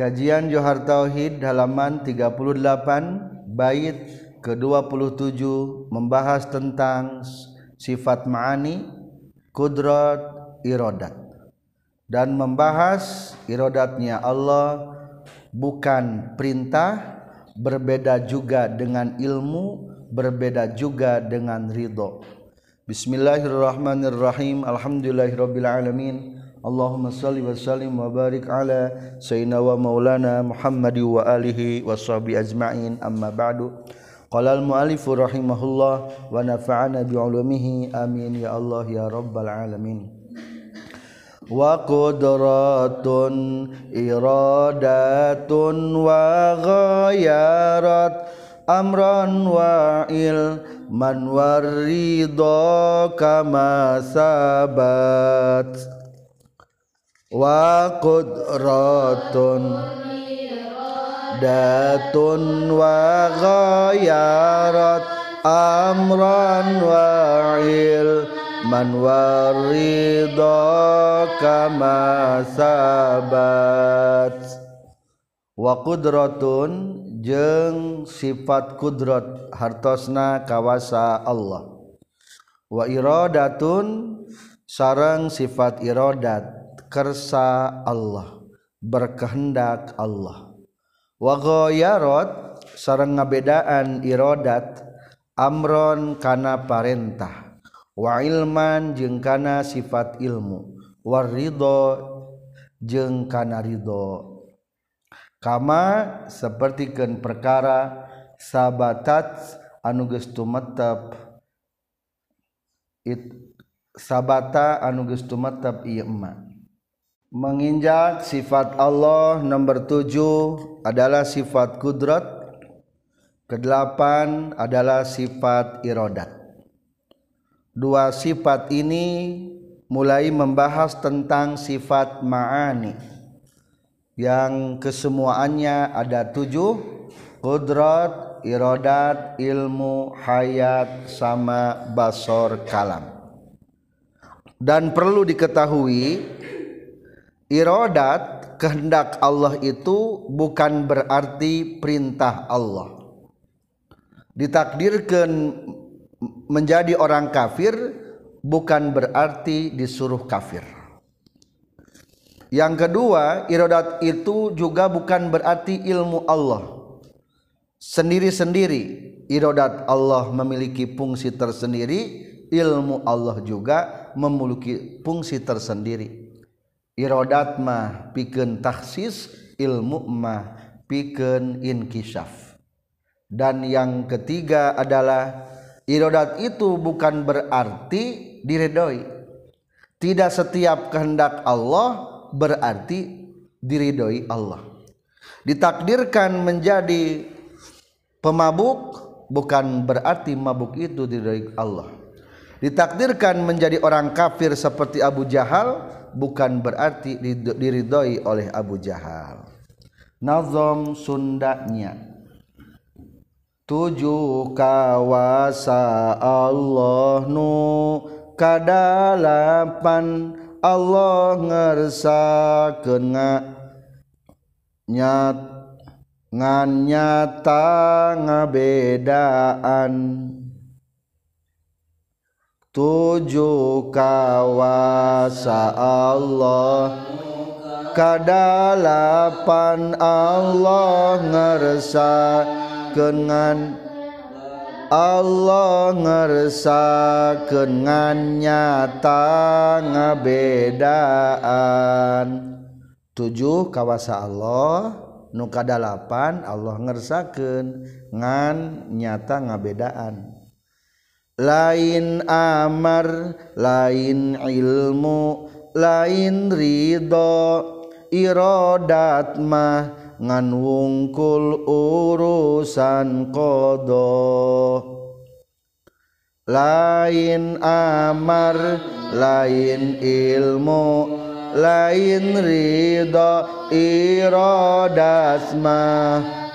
Kajian Johar Tauhid halaman 38 bait ke-27 membahas tentang sifat ma'ani, kudrat, irodat dan membahas irodatnya Allah bukan perintah berbeda juga dengan ilmu berbeda juga dengan ridho. Bismillahirrahmanirrahim. Alhamdulillahirabbil alamin Allahumma salli wa sallim wa barik ala sayyidina wa maulana Muhammad wa alihi wa sahbihi ajma'in amma ba'du qala al muallif rahimahullah wa nafa'ana bi ulumihi amin ya Allah ya rabbal alamin wa qudratun iradatun wa ghayarat amran wa ilman wa qudratun datun wa ghayarat amran wa ilman wa ridha kama sabat. Wa qudratun jeung sifat kudrat hartosna kawasa Allah. Wa iradatun sarang sifat iradat. kersa Allah berkehendak Allah. Wagoyarot sarang ngabedaan irodat amron kana parentah. Wa ilman jeung kana sifat ilmu. Warido jeung kana ridho. Kama sapertikeun perkara sabatat anuges tumetep. It sabata anuges tumetep ieu emak. Menginjak sifat Allah nomor tujuh adalah sifat kudrat kedelapan adalah sifat irodat. Dua sifat ini mulai membahas tentang sifat ma'ani. Yang kesemuanya ada tujuh kudrat irodat ilmu hayat sama basor kalam. Dan perlu diketahui irodat kehendak Allah itu bukan berarti perintah Allah. Ditakdirkan menjadi orang kafir bukan berarti disuruh kafir. Yang kedua irodat itu juga bukan berarti ilmu Allah. Sendiri-sendiri irodat Allah memiliki fungsi tersendiri ilmu Allah juga memiliki fungsi tersendiri irodat mah pikeun taksis ilmu mah pikeun inkishaf dan yang ketiga adalah irodat itu bukan berarti diridoi tidak setiap kehendak Allah berarti diridoi Allah. Ditakdirkan menjadi pemabuk bukan berarti mabuk itu diridoi Allah. Ditakdirkan menjadi orang kafir seperti Abu Jahal bukan berarti diridhoi oleh Abu Jahal. Nazam Sundanya. Tujuh kawasa Allah nu kadalapan Allah ngersa kena nyat ngan nyata ngabedaan tujuh kawasa Allah. Kadalapan Allah ngersa kengan Allah ngersa kengan nyata ngebedaan. Tujuh kawasa Allah nu kadalapan Allah ngersakeun ngan nyata ngabedaan lain amar lain ilmu lain ridho. Irodat mah ngan wungkul urusan kodo. Lain amar lain ilmu lain ridho. Irodat mah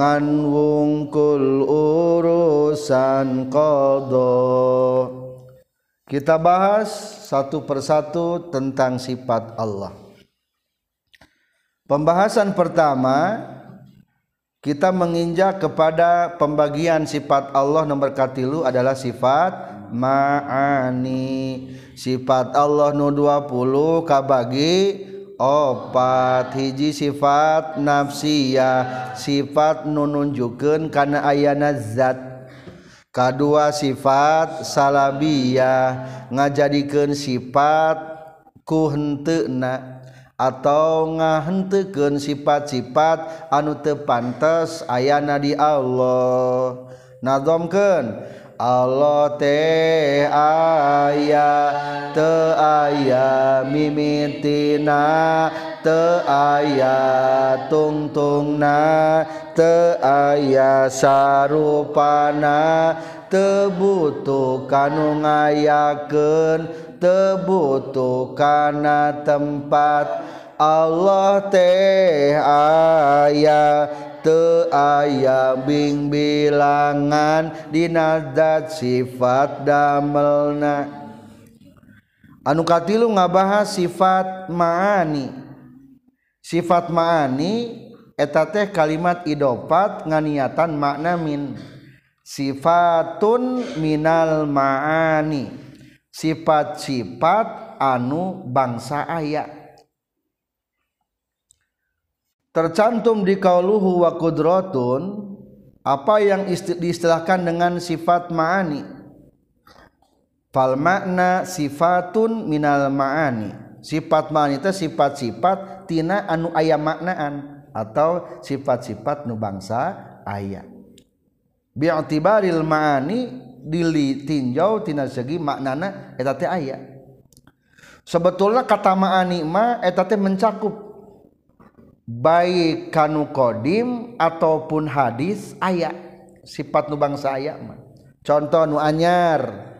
ngan wungkul urusan qada kita bahas satu persatu tentang sifat Allah Pembahasan pertama kita menginjak kepada pembagian sifat Allah nomor katilu adalah sifat ma'ani. Sifat Allah nu 20 kabagi opat hiji sifat nafsiyah sifat nununjukeun kana ayana zat. Kedua sifat salabiyah ngajadikeun sifat ku henteuna atau ngahentekeun sifat-sifat anu teu pantes ayana di Allah. Nadomkeun Allah teh aya te aya mimitina te aya tungtungna te aya sarupana tebutu kanu ngayakeun tebutu kana tempat. Allah teh aya aya Bing bilangan Dinadat sifat damelna. Anu katilu ngabahas sifat maani. Sifat maani eta teh kalimat idopat nganiatan makna min. Sifatun minal maani. Sifat-sifat anu bangsa ayat tercantum di kauluhu wa kudrotun apa yang diistilahkan dengan sifat ma'ani? Fal makna sifatun minal ma'ani. Sifat ma'ani itu sifat-sifat tina anu aya maknaan atau sifat-sifat nu bangsa aya. Bi'tibaril ma'ani dilitinjau tina segi maknana eta teh aya. Sebetulnya kata ma'ani ma eta teh mencakup. baik kanu kodim ataupun hadis ayat sifat nu bangsa aya mah. Contoh nu anyar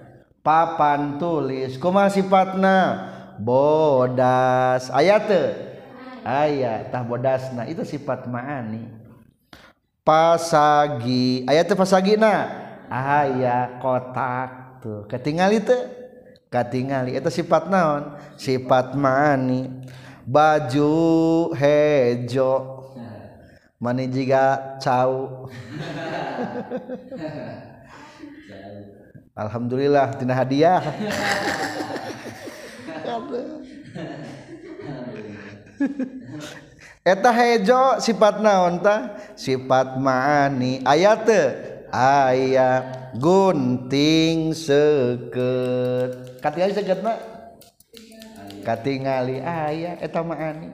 papan tulis kuma sifatna? Bodas. Ayat te ayat tah bodasna itu sifat maani. Pasagi. Ayat te pasagi na? Ayat kotak tuh. Ketingali te katingali itu sifat naon? Sifat maani. baju hejo mani juga cau. Alhamdulillah tina hadiah. Eta hejo sifat naon ta? Sifat maani. Ayat te? Gunting seket. Katia seket mah? katingali aya eta maani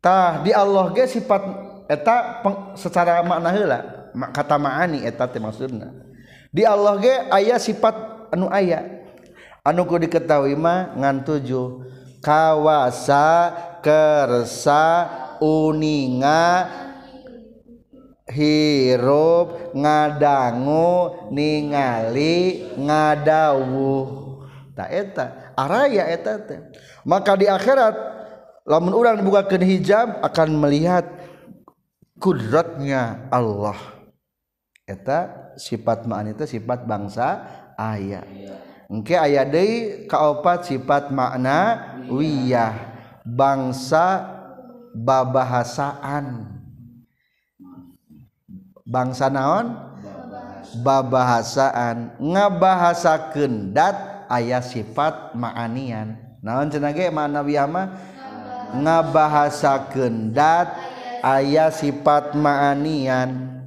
tah di Allah ge sifat eta peng, secara makna heula kata maani eta teh maksudna. Di Allah ge aya sifat anu aya. Anu ku diketahui mah ngan tujuh kawasa kersa uninga hirup ngadangu ningali ngadawuh. Tak eta. Araya eta teh maka di akhirat lamun urang dibukakeun hijab akan melihat kudratnya Allah. Eta sifat ma'ani itu sifat bangsa aya. Engke aya deui kaopat sifat makna wiyah bangsa babahasaan. Bangsa naon? Babahasaan. Ngabahasakeun dat ayah sifat maanian. Naon cenage manawi mah ngabahasakeun dat aya sifat maanian.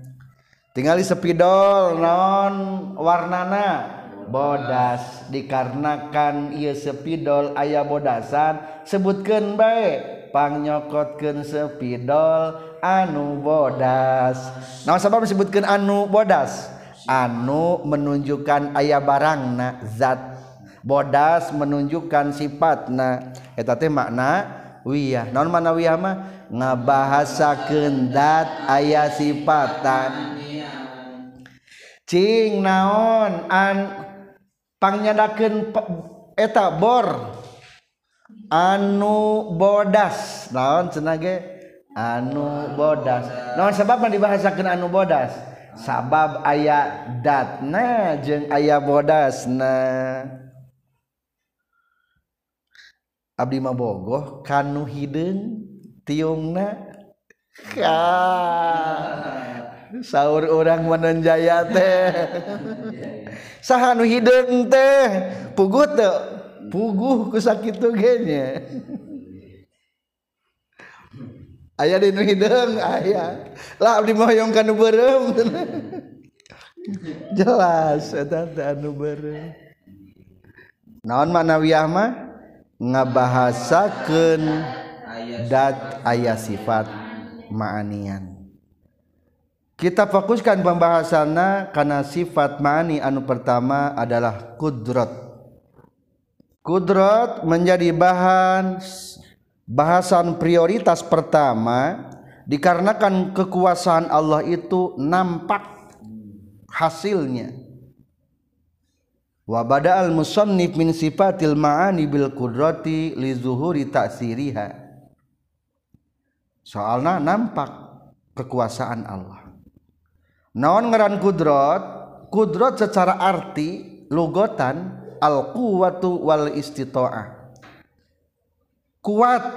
Tinggali sepidol non warnana? Bodas dikarenakan ia sepidol ayah bodasan sebutkan baik pangnyokoken sepidol anu bodas. Nah sabab disebutkan anu bodas? Anu menunjukkan ayah barang na zat bodas menunjukkan sifatna. Eta teh makna wiyah. Non mana wiyah mah? Ngabahasakeun dat aya sifatan. Cing naon? An pangnyaken eta bor. Anu bodas. Naon cenah ge? Anu bodas. Naon sebab dibahasakeun anu bodas? Sabab aya datna jeung aya bodasna. Abdi mah bogoh kanu hidung tiungna ka. Sahur orang menenjaya teh. Sahanu hidung teh. Pugu teh puguh kusakitu genya. Ayah di hidung ayah lah abdi mah yang kanu berem jelas eta anu berem naon manawiyah mah? Ngabahasakeun dat ayah sifat ma'anian. Kita fokuskan pembahasannya karena sifat ma'ani anu pertama adalah kudrat. Kudrat menjadi bahan bahasan prioritas pertama dikarenakan kekuasaan Allah itu nampak hasilnya wa bada'al musannif min sifatil ma'ani bil kudrati li zuhuri ta'siriha. Soalnya nampak kekuasaan Allah. Naon ngaran kudrat kudrat secara arti lugotan al quwatu wal istita'ah kuat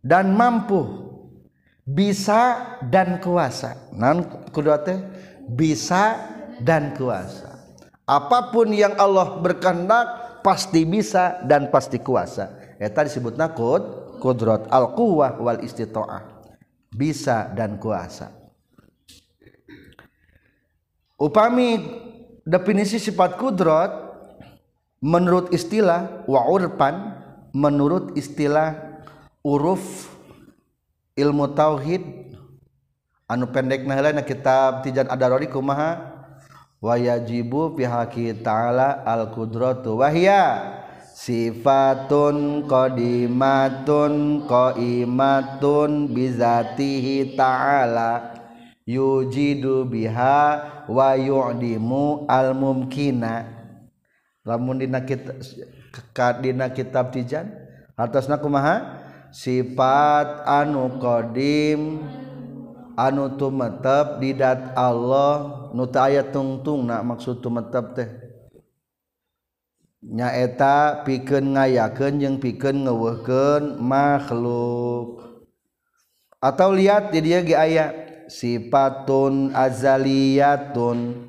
dan mampu. Bisa dan kuasa. Naon kudratnya bisa dan kuasa apapun yang Allah berkehendak pasti bisa dan pasti kuasa. Eta disebut nakut kudrat al quwah wal istitoah bisa dan kuasa. Upami definisi sifat kudrat menurut istilah wa urpan menurut istilah uruf ilmu tauhid. Anu pendek nah kitab tijan adarori kumaha? Wayajibu pihaki ta'ala al kudratu wahya sifatun qadimatun qaimatun bizatihi ta'ala. Yujidu biha wa yu'dimu al mumkina lamun dina kitab dina kitab tijan atasna kumaha? Sifat anu qadim anu tumetep didat Allah nuta ayat tungtung nak maksud tumetep teh. Nyaeta pikeun ngayakeun jeung pikeun ngeuweuhkeun makhluk. Atau lihat di dia ge aya sifatun azaliyatun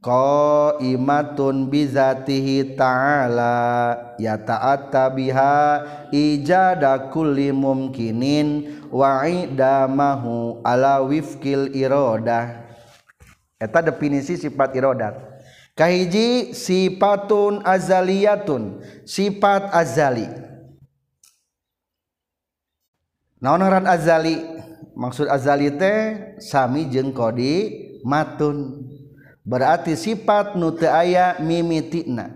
qaimatun bizatihi ta'ala ya ta'atta biha ijada kulli mumkinin wa idamahu ala wifkil iradah eta definisi sifat iradat kahiji sifatun azaliyatun. Sifat azali. Naon ngaran azali? Maksud azali teh sami jeung kodi matun. Berarti sifat nutu aya mimitina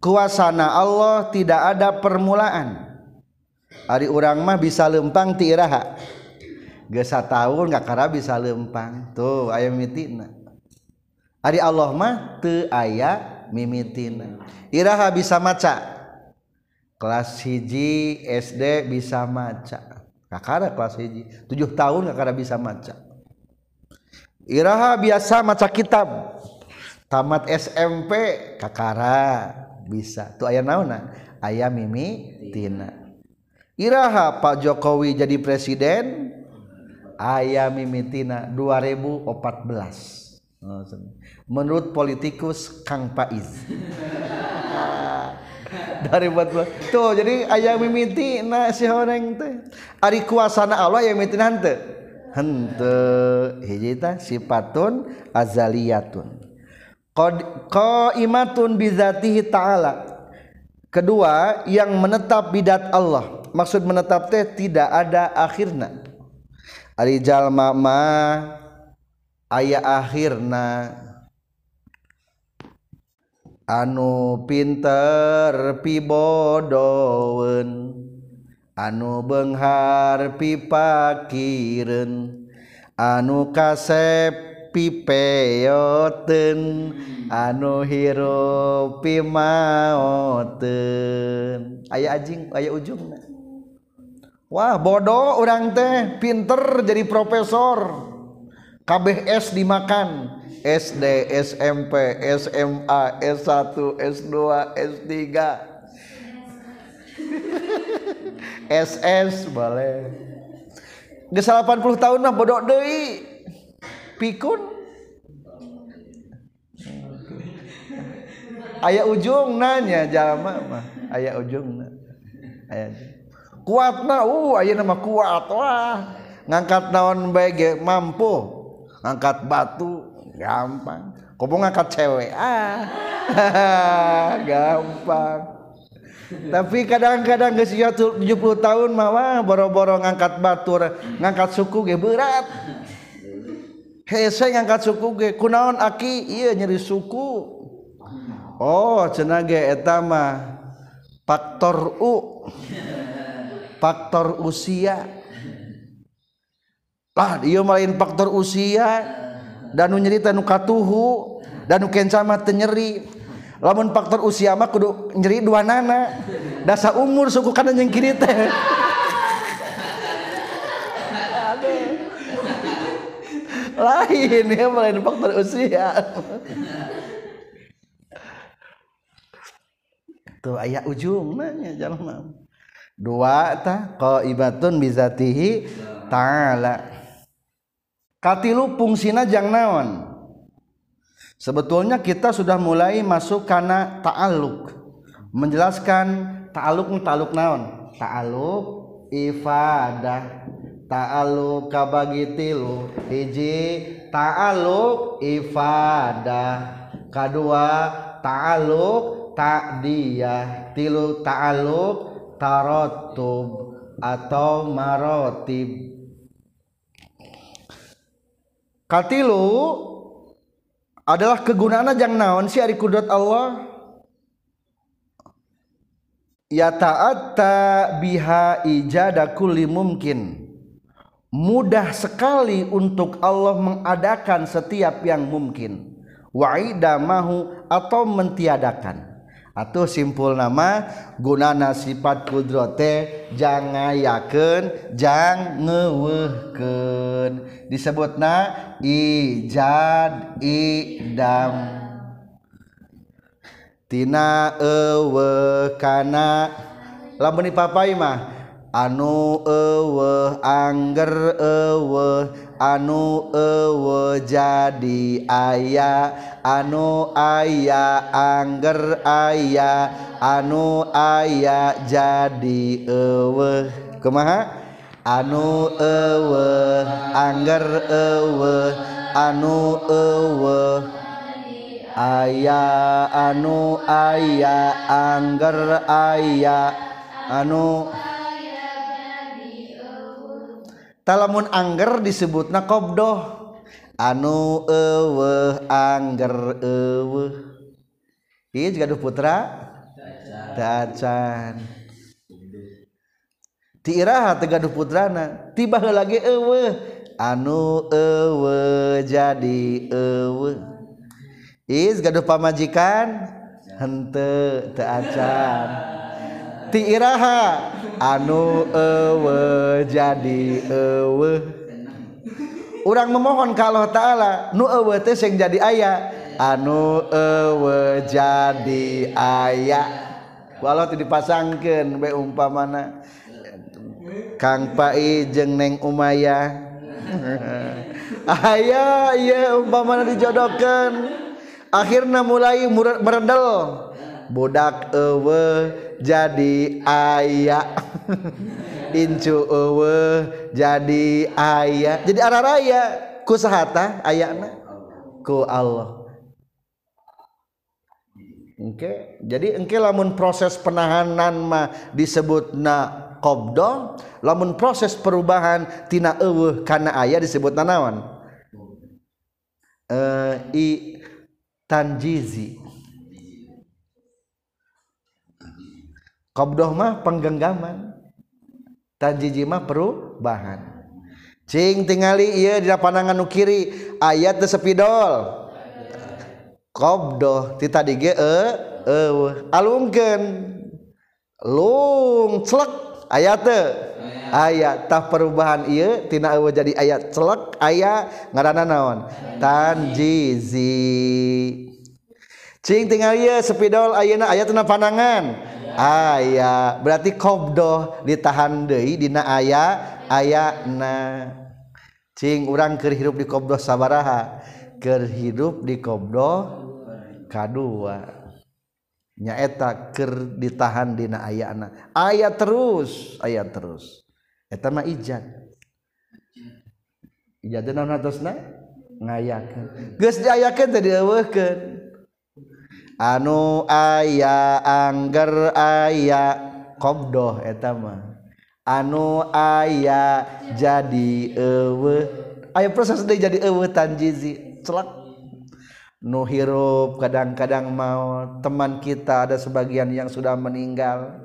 kuasana Allah tidak ada permulaan. Hari orang mah bisa lempang ti iraha. Geus tahun nggak kara bisa lempang. Tuh aya mimitina Ari Allah mah teu aya mimitina. Iraha bisa maca. Kelas hiji SD bisa maca. Kakara kelas hiji tujuh tahun kakara bisa maca. Iraha biasa maca kitab. Tamat SMP kakara bisa. Tu aya naonna? Aya mimitina. Iraha Pak Jokowi jadi presiden aya mimitina 2014 menurut politikus Kang Paiz dari buat tuh jadi ayah mimi tina si horeng teh. Ari kuasana Allah yang mimi tina henteu? Henteu. Hiji sifatun azaliyatun. Qaimatun bizatihi ta'ala. Kedua yang menetap bidat Allah. Maksud menetap teh tidak ada akhirna ari jalma ma aya akhirna. Anu pinter pibodoen. Anu Benghar pipakiren. Anu kasep pipeyoten anu hirup pimaoten. Aya ajing aya ujung. Wah bodoh orang teh. Pinter jadi profesor. KBS dimakan. SD SMP SMA S1 S2 S3 SS boleh. Ge 80 tahun mah bodoh deui. Pikun. Aya ujung nanya jalma mah. Aya ujung aya kuat na uh aya nama kuat wah. Ngangkat naon bae ge mampu ngangkat batu gampang. Kok ngangkat cewek? Ah. Gampang. Tapi kadang-kadang ke 70 tahun mah boro-boro ngangkat batu ngangkat suku ge berat. Hese ngangkat suku ge kunaon aki? Iya nyeri suku. Oh cenah ge eta mah faktor u. Faktor usia. lah dia lain faktor usia. Dan nyerita nukatuhu dan kencama tenyeri lamun faktor usia mah kudu nyeri dua nana. Dasa umur suku kanan yang kiri teh. Lain ya lain faktor usia. Tuh ayah ujung nanya jalan dua ta kau ibatun bizatihi ta'ala. Katilu fungsina jang naon Sebetulnya kita sudah mulai masuk karena ta'aluk. Menjelaskan ta'aluk ta'aluk naon? Ta'aluk ifadah. Ta'aluk kabagi tilu. Hiji ta'aluk ifadah. Kedua ta'aluk ta'diyah. Tilu ta'aluk tarotub atau marotib. Katilu adalah kegunaan jang naon si ari kudrat Allah? Ya ta'atta biha ijada kulli mungkin mudah sekali untuk Allah mengadakan setiap yang mungkin wa'ida mahu atau mentiadakan atau simpul nama gunana sifat kudrote jangan yakin jangan disebut disebutna ijad idam. Tina ewe kana lamun papai mah anu ewe angger ewe anu ewe jadi aya anu aya angger aya anu aya jadi ewe kumaha? Anu ewe angger ewe anu ewe aya anu aya angger aya anu lamun Angger disebut na anu ewe Angger ewe iya juga duh putra? Dacan ti iraha tegaduh putrana? Tiba lagi ewe anu ewe jadi ewe is gaduh pamajikan? Hente teacan ti iraha anu ewe jadi ewe. Orang memohon kalau ta'ala nu ewe teh sing jadi ayah anu ewe jadi ayah walau teu dipasangkeun bae umpamana. Kang Pai jeung Neng Umayah aya iya umpamana dijodohkeun. Akhirna mulai meredel budak ewe jadi ayah incu ewe jadi ayah jadi arah raya ku sahata ayana ku Allah Oke, jadi engke lamun proses penahanan mah disebut na qabdo, lamun proses perubahan tina eueuh kana aya disebut naon? Eh i tanjizi. Qabdoh mah penggenggaman. tanjijimah perubahan. Cing tingali iya di pandangan nu kiri ayat teu sepidol qabdoh ti tadi ge e eueuh. Alungkeun. Lung celek ayat teu. Ayat tah perubahan iya tina eueuh jadi ayat celek aya ngaranna naon? Tanjizi. Cing tinggal iya sepidol ayana ayat na panangan. Aya berarti kobdoh ditahan deui dina aya ayana. Cing urang keur hirup di kobdoh sabaraha? Keur hirup di kobdoh kadua. Nyaeta keur ditahan dina ayana. Aya terus, aya terus. Eta mah ijad. Ijad naon atosna? Ngayakeun. Geus diayakeun teh dieuweuhkeun. Anu aya angger aya qobdoh eta mah. Anu aya jadi eueuh aya proses deui jadi eueuh tanjizi celak. Nu hirup kadang-kadang mau teman kita ada sebagian yang sudah meninggal.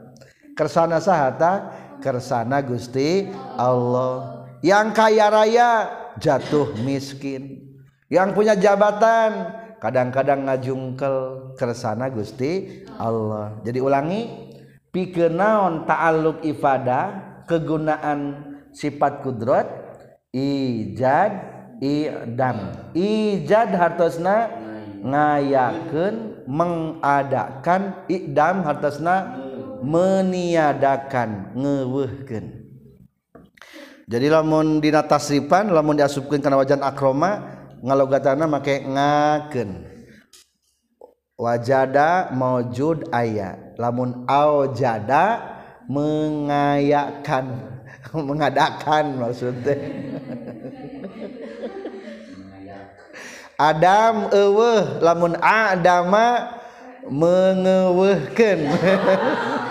Kersana sahata kersana Gusti Allah. Yang kaya raya jatuh miskin. Yang punya jabatan kadang-kadang ngajungkel kersana Gusti Allah. Jadi ulangi pikeun naon ta'alluq ifadah kegunaan sifat kudrat? Ijad idam. Ijad hartosna ngayakeun mengadakan. Idam hartosna meniadakan ngeuweuhkeun jadi lamun dina tasrifan lamun diasupkeun kana wajan akroma ngalogatana make ngakeun. Wajada maujud aya. Lamun aujada mengayakan. Mengadakan maksudnya Adam eueuh lamun adama mengeuweuhkeun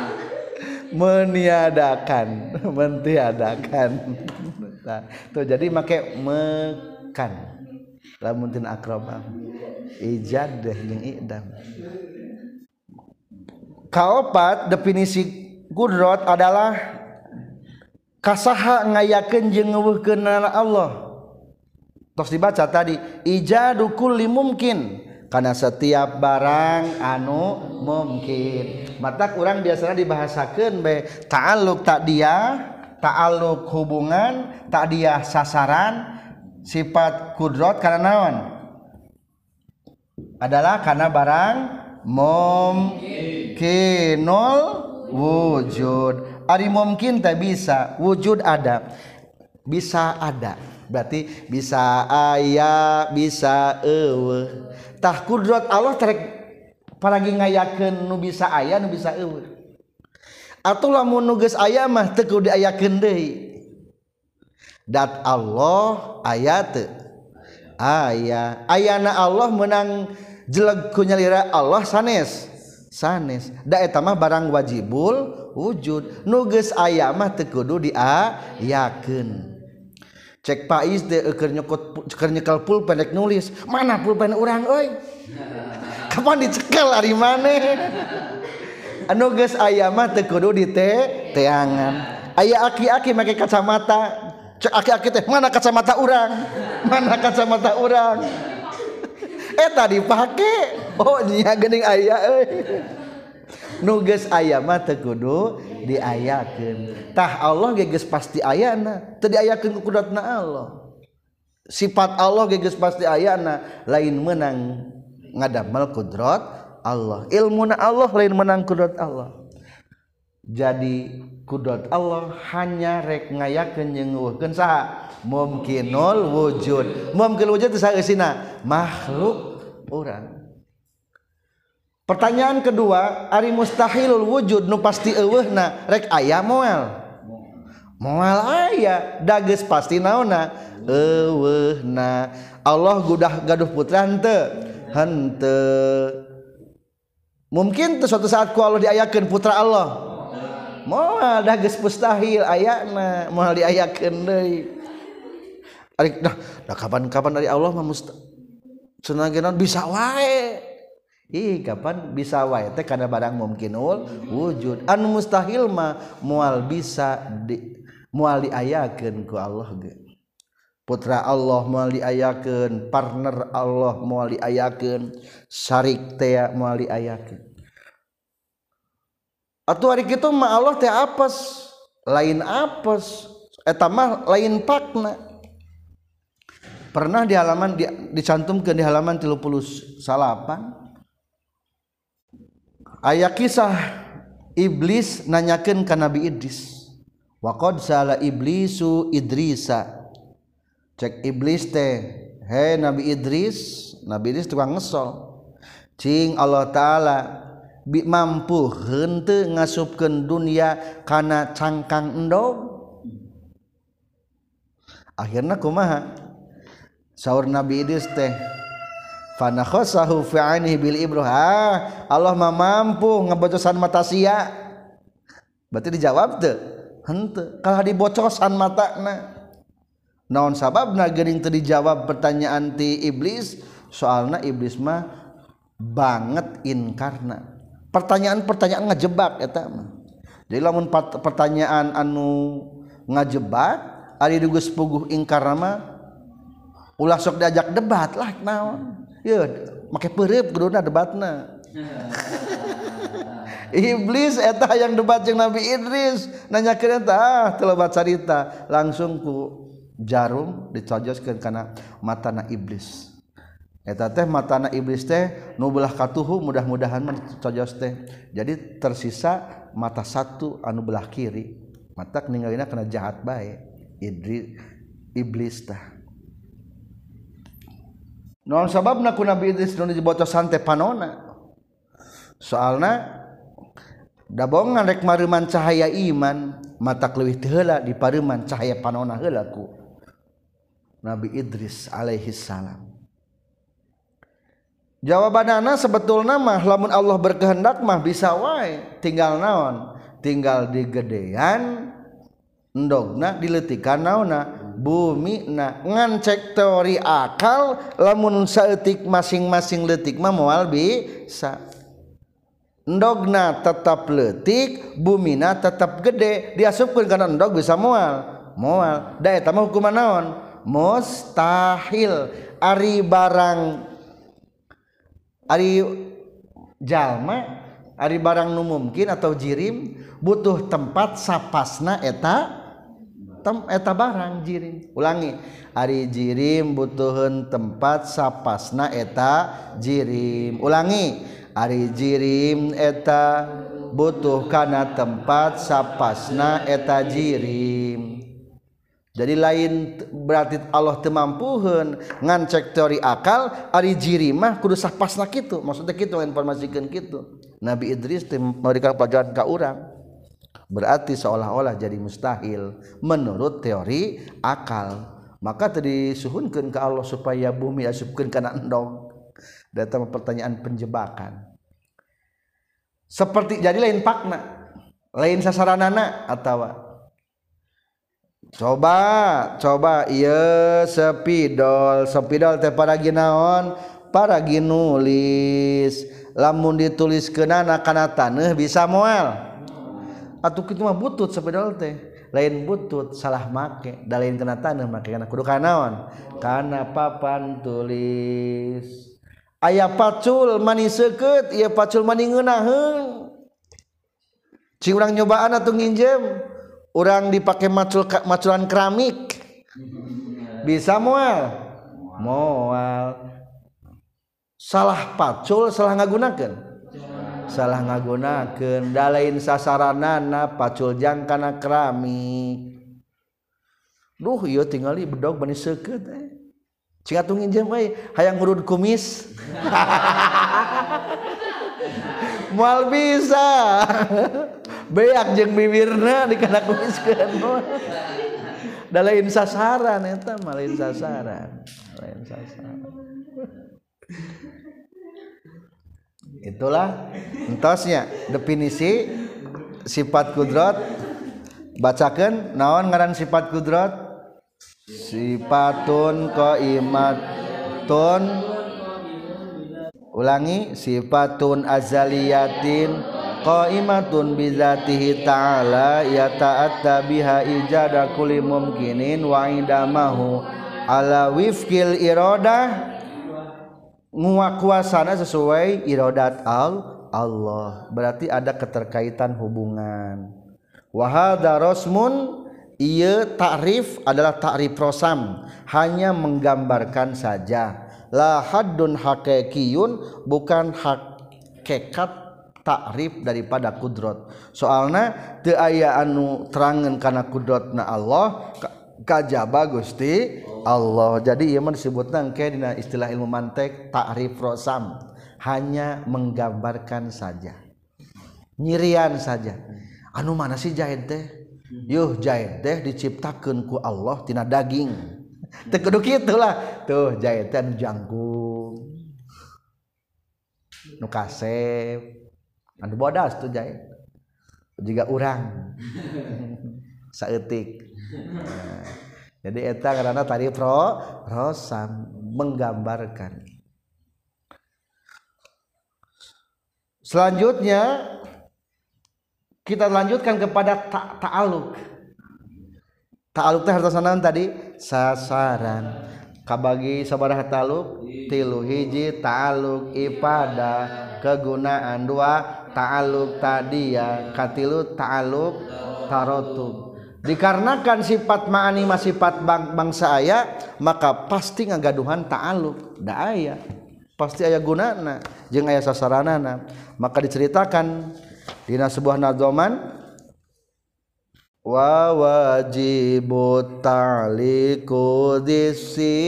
meniadakan mentiadakan. Nah, tuh jadi make mekan lamun akrabah ijad deh jeung idam. Kaopat definisi kudrot adalah kasaha ngayakeun jeung ngeuweuhkeun Allah. Tos dibaca tadi ijadu kulli mungkin karena setiap barang anu mungkin. Mata kurang biasanya dibahasakan be ta'aluk tak dia ta'aluk hubungan tak dia sasaran sifat kudrot karena naon? Adalah karena barang mumkinul wujud. Ari mungkin tak bisa wujud ada. Bisa ada berarti bisa ayah bisa ewe tah kudrot Allah terek paragi ngayakeun nu bisa ayah nu bisa ewe atau lamun nugas ayah mah teu kudu ayakeun deui. dat Allah ayat aya ayana Allah menang jeleg kunyalira Allah sanes. Sanes. Da eta mah barang wajibul wujud. Nu geus aya mah teu kudu diayakeun. Cek pais de keur nyekot keur nyekel pulpen rek nulis. Mana pulpen urang euy kapan dicekel ari maneh? Anu geus aya mah teu kudu dite teangan aya aki-aki make kacamata. cek aki-aki teh mana kacamata orang mana kacamata orang eh tadi pakai oh nya gening ayah eh. nuges ayam mah teu kudu diayakeun. Tah Allah geges pasti ayana teu diayakeun ku kudatna Allah. Sifat Allah geges pasti ayana lain menang ngadamel kudrat Allah. Ilmuna Allah lain menang kudrat Allah. jadi kudot Allah hanya rek ngayakeun nyenguhkeun saha mumkinul wujud mumkin wujud saha eusina makhluk urang Pertanyaan kedua, ari mustahilul wujud nu pasti eueuhna rek aya moal. Moal aya, dages pasti naonna eueuhna. Allah gudah gaduh putra henteu? Henteu. Mungkin tuh suatu saat ku Allah diayakeun putra Allah. moal dah geus mustahil ayana moal diayakeun deui. Ari dah, dah kapan-kapan dari Allah mah musta cenah bisa wae. Ih kapan bisa wae teh karena barang mungkinul wujud. Anu mustahil mah moal bisa di mual diayakeun ku Allah ge. Putra Allah mual diayakeun partner Allah mual diayakeun syarik teh mual diayakeun. Atuh hari kitu mah Allah teh apes, lain apes, eta mah lain pakna. Pernah di halaman di, dicantumkan di halaman 38 Ayat kisah iblis nanyakan ke Nabi Idris. Waqad sala iblisu Idrisa. Cek iblis teh, "Hei Nabi Idris, Nabi Idris tukang ngesol." Cing Allah taala mampu hente ngasupkeun dunia kana cangkang endog. Akhirnya kumaha? Sahur Nabi Idris teh fi anhi bil ibruh ah, Allah mah mampu ngebocosan mata sia. Berarti dijawab teu henteu kalah dibocosan mata na naon sababna gering teu dijawab pertanyaan ti iblis? Soalna iblis mah banget inkarna. pertanyaan-pertanyaan ngajebak eta mah. Jadi lamun pertanyaan anu ngajebak ari dugus puguh ingkar nama ulah sok diajak debat lah naon? Ya make perep gedona debatna. Iblis eta yang debat jeung Nabi Idris. Nanya eta ah telebat carita langsung ku jarum dicojoskeun kana matana iblis. eta teh matana iblis teh nu belah katuhu mudah-mudahan mencojos teh. Jadi tersisa mata satu anu belah kiri. Mata ninggalina kena jahat baik idri iblis tah. Non sabab naku nabi idris nu dibocosan teh panona. Soalna dabongan rek maruman cahaya iman mata kelewih heula di paruman cahaya panona heula ku. Nabi Idris alaihi salam jawabanana sebetulnya mah lamun Allah berkehendak mah bisa wae. Tinggal naon? Tinggal di gedean endogna diletikan naona. Bumi na ngancek teori akal lamun saeutik masing-masing letik mah moal bisa. Endogna tetap letik bumina tetap gede. Diasupkeun kana endog bisa moal. Moal. Da eta mah hukuman naon? Mustahil. Ari barang Ari jalma Ari barang nu mungkin atau jirim butuh tempat sapasna eta tem, eta barang jirim. Ulangi Ari jirim butuhun tempat sapasna eta jirim. Ulangi Ari jirim eta butuh karena tempat sapasna eta jirim. Jadi lain berarti Allah temampuhun ngancek teori akal ari jirimah kudu sah pasna kitu. Maksudnya kitu informasikan kitu. Nabi Idris memberikan pelajaran ke orang berarti seolah-olah jadi mustahil menurut teori akal. Maka tadi suhunkan ke Allah supaya bumi asupkeun kana endog. Datang pertanyaan penjebakan. Seperti jadi lain pakna lain sasaranana atau coba coba iya sepidol sepidol teh para ginaon para ginulis lamun ditulis kenana kana tanah bisa moal. Atau kita mah butut sepidol teh. Lain butut salah make. Da lain kena tanah make kana kudu kanaon kana papan tulis. Ayah pacul mani seket iya pacul mani ngeunaheun cing urang nyobaan atuh nginjem. orang dipakai macul maculan keramik bisa mual mual salah pacul salah ngagunakan salah ngagunakan dalain sasaranana pacul jangkana keramik duh iya tinggal bedog bani seket eh. Cing atuh nginjem we hayang ngurun kumis. Moal bisa. beak jeung bibirna dikanakuiskeun. Da lain sasaran eta mah lain sasaran lain sasaran. Itulah entosnya definisi sifat kudrat bacakan naon ngaran sifat kudrat sifatun qaimatun. Ulangi sifatun azaliyatin. Qaimatun bizatihi ta'ala ya ta'atta biha ijada kulli mumkinin wa indamahu ala wifkil iradah nguakuasana sesuai iradat al Allah. Berarti ada keterkaitan hubungan. Wahada rosmun ia takrif adalah takrif rosam. Hanya menggambarkan saja. La haddun hakikiyun bukan hakikat takrif daripada kudrat soalnya teu aya anu terangan kana kudratna Allah kajaba Gusti Allah. Jadi ieu mah disebutna engke dina istilah ilmu mantek takrif rosam. Hanya menggambarkan saja. Nyirian saja. Anu mana sih jahit teh? Yuh jahit teh diciptakeun ku Allah tina daging. Teu kudu kitu lah tuh jahit teh anu jangkung nu kasep. Anu bodas tuh jahit. Juga orang saeutik. Nah, jadi eta karena tadi pro rosam menggambarkan. Selanjutnya kita lanjutkan kepada ta ta'aluk. Ta'aluk teh harta sanaon tadi sasaran. Kabagi sabaraha ta'aluk tilu hiji ta'aluk ipada kegunaan dua ta'aluk tadi ya katilu ta'aluk tarotub. Dikarenakan sifat ma'ani mah sifat bang bangsa aya maka pasti ngagaduhan ta'aluk da aya. Pasti aya gunana jeung aya sasaranana. Maka diceritakan dina sebuah nadzoman wawajibu ta'liku disifati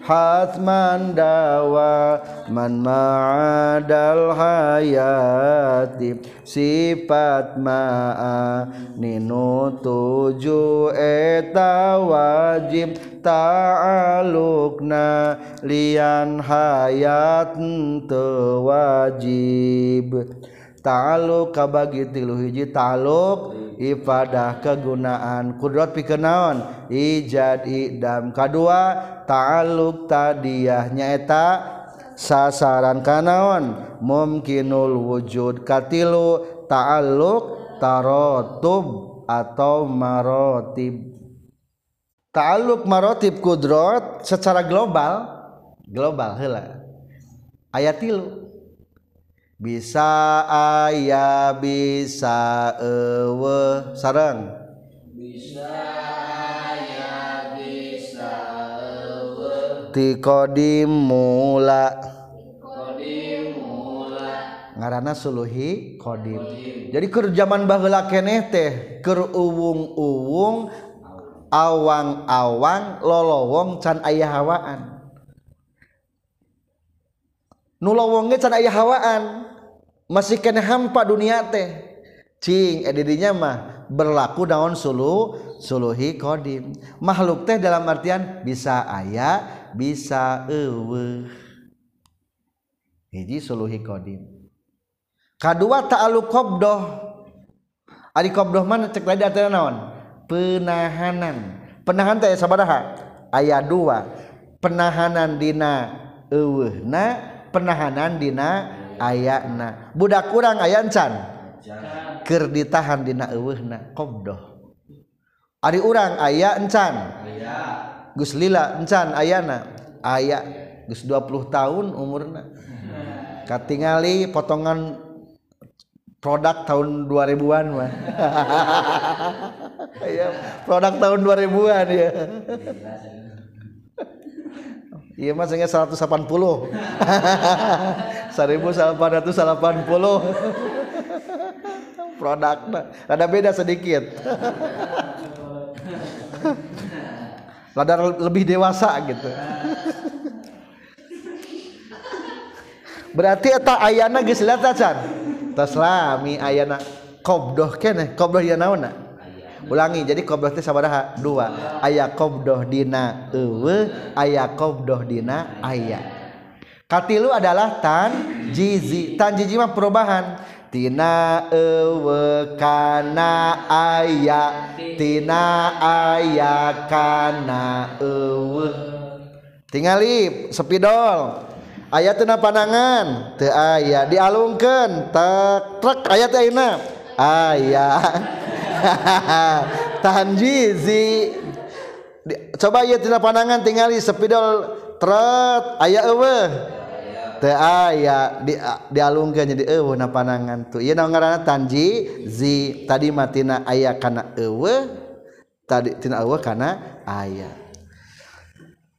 hatman dawa man ma'adal hayati. Sifat ma'a ninu tuju eta wajib ta'alukna. Lian hayat tewajib wajib. ta'aluk kabagi tilu hiji ta'aluk ifadah kegunaan. Kudrat pikenaon ijad idam. Kadua ta'aluk tadiyah. Nyaeta sasaran kanaon mumkinul wujud katilu ta'aluk tarotub atau marotib. Ta'aluk marotib kudrat secara global global hela ayat tilu. bisa aya bisa ewe. Sarang bisa aya bisa ewe. Ti qadim mula qadim mula ngaranna suluhi qadim jadi keur zaman baheula keneh teh keur uwung-uwung awang-awang lolowong can aya hawaan. Nu lowonge can aya hawaan. Masih kena hampa dunia teh. Cing edidinya mah berlaku daun sulu suluhi kodim. Makhluk teh dalam artian bisa ayah bisa ewe hiji suluhi kodim. Kedua ta'aluk kobdoh. Ari kobdoh mana cek tadi artinya naon? Penahanan. Penahanan teh sabaraha? Ayat dua. Penahanan dina eueuh na penahanan dina ayana. Budak kurang aya can keur ditahan dina eueuhna qabdah ari urang aya encan aya. Gus Lila encan ayana? Aya. Gus 20 tahun umurna. Katingali potongan produk tahun 2000-an mah. Produk tahun 2000-an ya. Iya mas 180 1880 produk ada beda sedikit. Ada lebih dewasa gitu. Berarti eta ayana geus lihat can tas lami ayana qobdoh keneh qobdoh ya naonna ulangi jadi qobdoh teh sabaraha? Dua. Aya qobdoh dina eueuh aya qobdoh dina aya. Katilu adalah tan jizi. Tan jizi mah perubahan. Tina eueuh kana aya. Tina aya kana eueuh. Tingali sepidol. Ayat teu panangan teu aya dialungkeun tak trek ayat ayeuna. ayah tanjizi coba ieu tina panangan tingali sepidol tret aya eueuh. Aya di dialungkeun jadi eueuh na tuh ieu ngaranna tanji zi tadi matina aya kana eueuh tadi tina eueuh kana aya.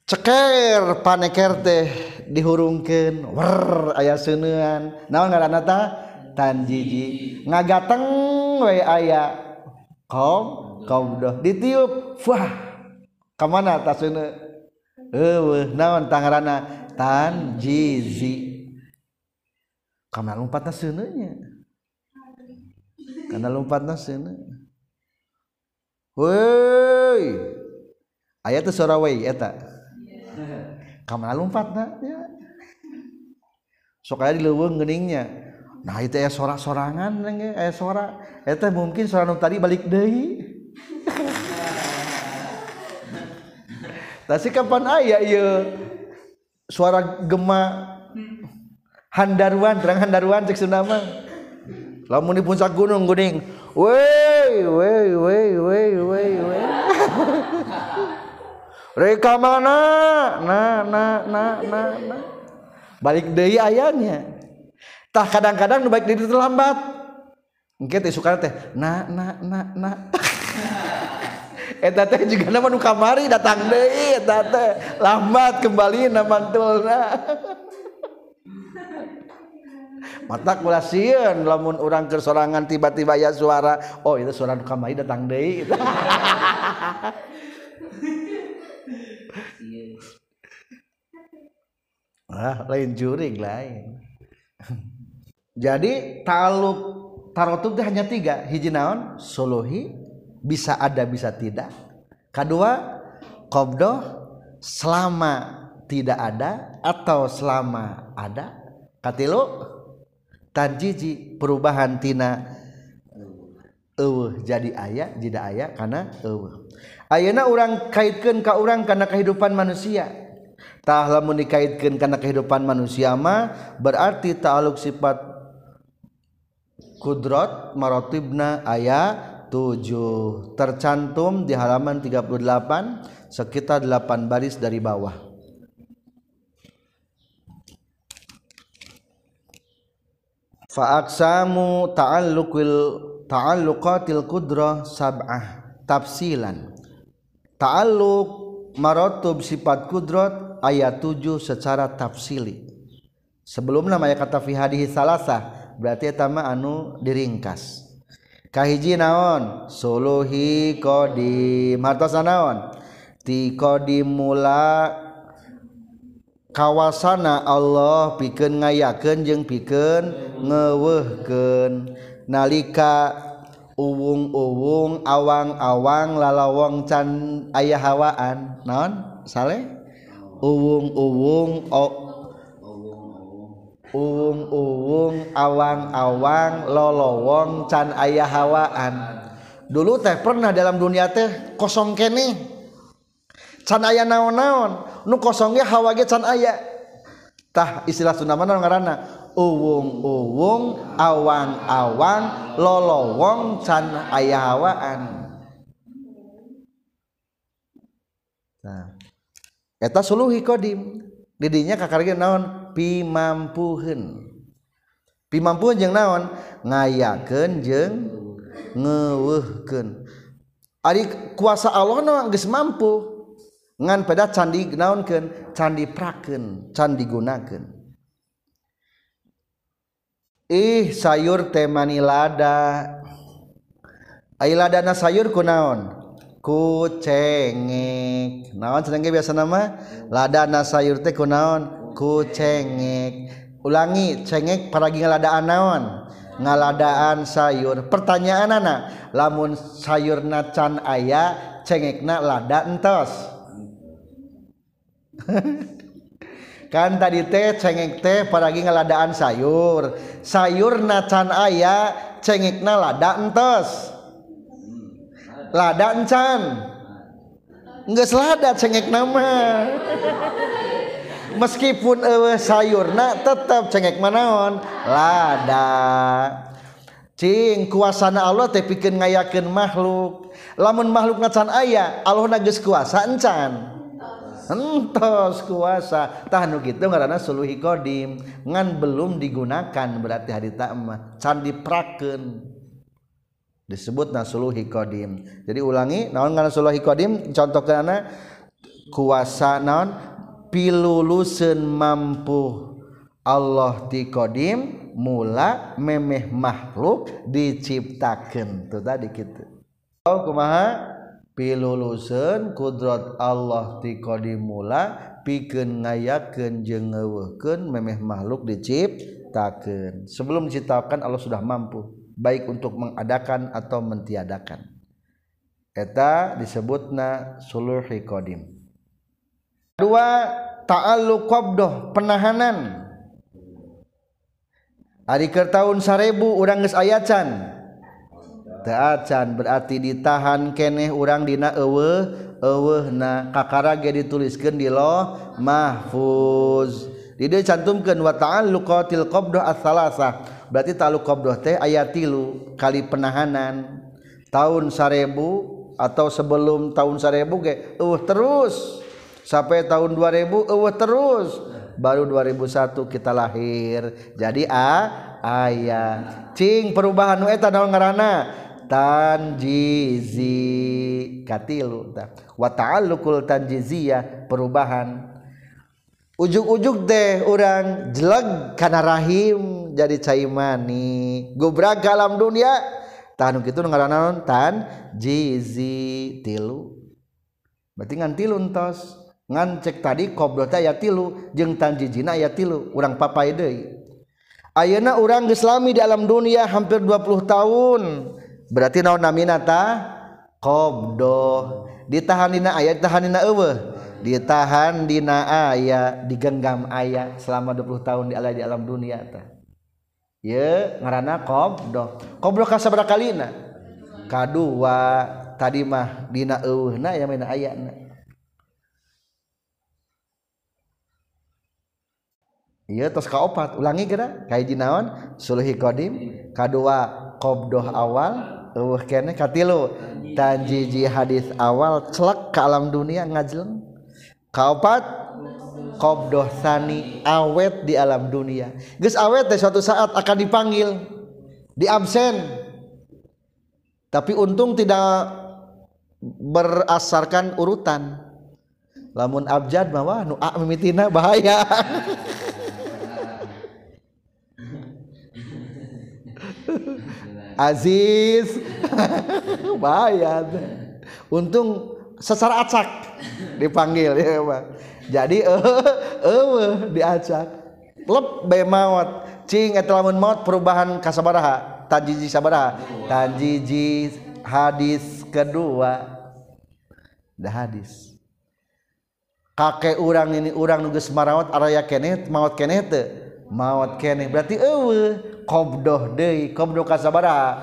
Ceker paneker teh dihurungkeun wer aya seunean. Naon ngaranna tah? tan jiji. Ngagateng we aya. Kaum kaum kaudah ditiup. Wah kemana tasuna eh naon tangarana tan jiji. Karena lompatna seuneunya karena lompatna seuneu woi. Aya teh sora we eta kamana lompatna ya. Sok aya dileuweung geuningnya nah itu ya sorak-sorangan aya eh sorak. Eh, itu mungkin sorak tadi balik deh tapi kapan ayah iya suara gema handaruan terang handaruan cek sunama lamun di puncak gunung guning. Wey wey wey wey wey wey Reka mana? Nah, nah, nah, nah, nah. Balik dari ayahnya. tah kadang-kadang baik diri terlambat. Engke teh suka teh na na na na. Eta teh juga nama nu kamari datang deui eta teh. Lambat kembali na mantulna mata kula sieun lamun urang keur sorangan tiba-tiba ya suara oh itu suara nu kamari datang deui. Ah, lain juring lain. jadi taluk tarotub itu hanya tiga. Hiji naon? Suluhi bisa ada bisa tidak. Kedua kobdo selama tidak ada atau selama ada. Katilu tanjiji perubahan tina eueuh jadi ayah tidak ayah karena eueuh. Ayeuna urang kaitkeun ka urang karena kehidupan manusia. Tah lamun dikaitkeun karena kehidupan manusia mah berarti ta'aluk sifat kudrat marotibna ayat 7 tercantum di halaman 38 sekitar 8 baris dari bawah. Fa'aksamu ta'alluqil ta'alluqatil kudrah sab'ah. Tafsilan. Ta'alluq marotib sifat kudrat ayat 7 secara tafsili. Sebelum namanya kata fi hadis salasa berarti tama anu diringkas. Kahiji naon? Suluhi kodim hartosna naon? Ti kodim mula kawasana Allah pikeun ngayakeun jeung pikeun ngeuweuhkeun nalika uwung-uwung awang-awang lalawong can aya hawaan. Naon? Saleh? Uwung-uwung uwung-uwung awang-awang lolowong can ayah hawaan. Dulu teh pernah dalam dunia teh kosong kene. Can ayah naon-naon nu kosongnya hawa ge can ayah. Tah istilah Sunda mana ngaranna? Uwung-uwung awang-awang lolowong can ayah hawaan. Nah eta suluhi kodim didinya kakak naon? Pimampuhen pimampuhun jeung naon? Ngayakeun jeung ngeuweuhkeun ari kuasa Allah no geus mampu. Ngan pada candi naonkeun? Candi prakeun candi gunakeun. Ih sayur teh manilada ai ladana sayur kunaon kucengek naon sedangnya biasa nama? Ladana sayur teh kunaon kucengek ulangi cengek paragi ngaladaan naon? Ngaladaan sayur. Pertanyaan anak lamun sayur nacan aya cengek na lada entos. Kan tadi teh cengek teh paragi ngaladaan sayur. Sayur nacan aya cengek na lada entos. lada encan nggak selada cengek nama. Meskipun ewe sayur nah tetap cengek manaon. Lada. Cing kuasana Allah teh pikeun ngayakeun makhluk. Lamun makhluk ngacan ayah Allah nages kuasa encan entos kuasa. Tahan gitu karena suluhi kodim ngan belum digunakan berarti hari tak mah. Can diprakeun. Disebut nasuluhi qadim jadi ulangi naon ngaran suluhi qadim contoh kana kuasa non pilulusen mampu. Allah tiqdim mula memeh makhluk diciptakan tuh tadi gitu oh kumaha? Pilulusen kudrat Allah tiqdim mula pikeun ngayakeun jeung ngeuweuhkeun memeh makhluk diciptakeun. Sebelum diciptakan Allah sudah mampu baik untuk mengadakan atau mentiadakan. Eta disebutna sulhi Qdim dua ta'alluq qabdah penahanan. Hari ke tahun 1000 urang geus ayacan. Taacan berarti ditahan keneh urang dina eueuh eueuh na kakara ge dituliskeun di loh mahfuz. Di dieu cantumkeun wa ta'alluqatil qabdah as-salasah berarti taluk qabdoh teh aya tilu kali penahanan. Tahun sarebu atau sebelum tahun sarebu ge uh, terus. Sampai tahun 2000 uh, terus. Baru 2001 kita lahir. Jadi a ayah cing perubahan nu eta naon ngaranna? Tanjizi. Katilu wa ta'alluqul tanjiziyah perubahan. ujug-ujug deh orang jeleg karena rahim jadi caimani. Gobra alam dunia. Tahan gitu ngaran tan jizi tilu. Berarti ngan tilu entos. Ngan cek tadi kobrota ya tilu jeng tan jijina ya tilu orang papai deui. Ayeuna urang geus lami di alam dunia hampir 20 tahun. Berarti naon namina ta qabdoh ditahan dina aya ditahan dina eueuh. Ditahan dina aya digenggam aya selama 20 tahun di alam di alam dunia tah ye ngaranna qabdah qabdah ka sabaraha kalina. Kadua tadi mah dina eueuhna ya mana ayana. Iya tos kaopat ulangi kira kaiji naon? Sulhi qadim. Kadua qabdah awal eueuh kene katilu tanjiji hadis awal celek ke alam dunia ngajleng. Kaopat qobdoh sani awet di alam dunia. Geus awet teh suatu saat akan dipanggil. Di absen. Tapi untung tidak berasarkan urutan. Lamun abjad mah nu a mimitina bahaya Aziz. Bahaya. Untung secara acak dipanggil ya Pak. Jadi eh diacak. Lep be maut. Cing eta lamun maut perubahan kasabaraha tanjiji sabaraha. Tanjiji hadis kedua. Dah hadis. Kakek urang ini urang nugas marawat araya kene maut kene teu maut kene berarti eueuh qobdoh deui qobdoh kasabara.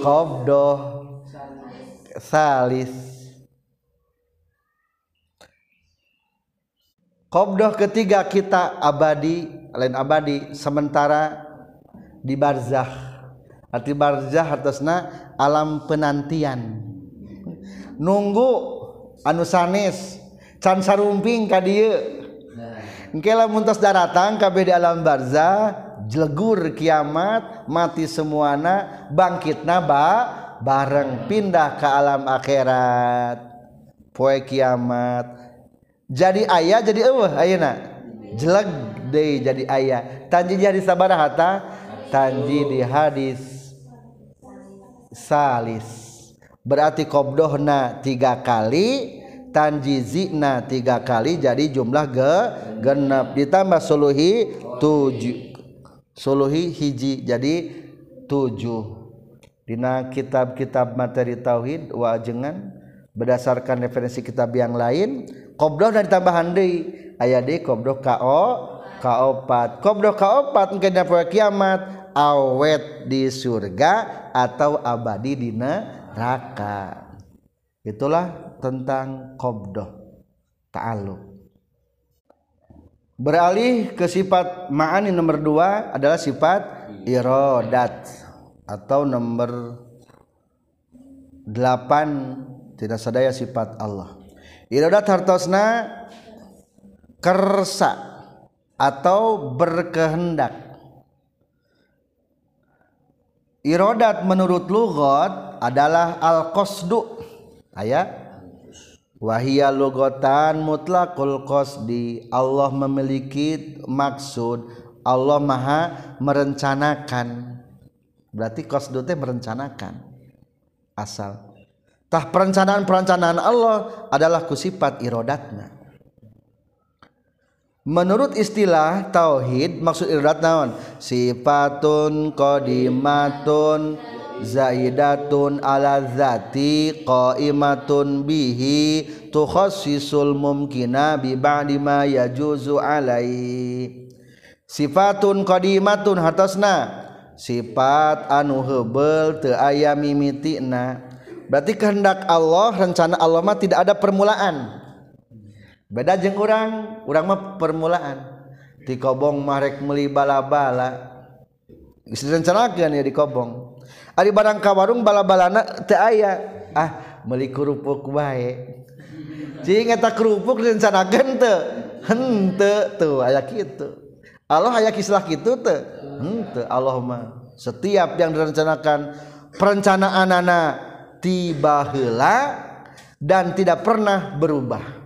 Qobdoh salis. Qobdoh ketiga kita abadi lain abadi sementara di barzah arti barzah atasna alam penantian. Nunggu anu sanes can sarumping ka dieu. Engke lamun tos daratang kabeh di alam barzah jelegur kiamat mati semuana bangkitna ba bareng pindah ke alam akhirat. Poe kiamat. Jadi ayah jadi eueuh ayeuna jelag deui jadi ayah. Tanji jadi sabaraha ta tanji di hadis salis. Berarti qabdohna tiga kali tanji zina tiga kali jadi jumlah ge genep. Ditambah suluhi tujuh suluhi hiji jadi tujuh. Dina kitab-kitab materi tauhid wajengan berdasarkan referensi kitab yang lain qobdoh dan tambahan deui. Aya deui qobdoh kao kaopat qobdoh kaopat engke dina poe kiamat awet di surga atau abadi di neraka. Itulah tentang qobdoh ta'alluq beralih ke sifat ma'ani nomor dua adalah sifat irodat atau nomor delapan. Tidak sadaya sifat Allah. Iradat hartosna kersa atau berkehendak. Irodat menurut lugot adalah al qasdu ayat wahia logotan mutlakul qasdi. Allah memiliki maksud. Allah maha merencanakan. Berarti qasdu teh merencanakan. Asal. Tah perencanaan-perencanaan Allah adalah kusifat irodatna. Menurut istilah tauhid maksud irodat naon? Sifatun qadimatun zaidatun ala zati qaimatun bihi tukhassisul mumkina bi ba'di ma yajuzu alai. Sifatun qadimatun hatosna sifat anu hebel teu aya mimitina berarti kehendak Allah rencana Allah mah tidak ada permulaan. Beda jeung urang urang mah permulaan. Di kobong marek meuli bala-bala. Geus direncanakeun ya di kobong Ari barang ka warung bala-balana teu aya. Ah, meuli kerupuk wae. Cing eta kerupuk direncanakeun teu? Henteu tuh aya kitu. Allah aya kisah kitu teu? Henteu Allah mah setiap yang direncanakan perencanaan anak tiba heula dan tidak pernah berubah.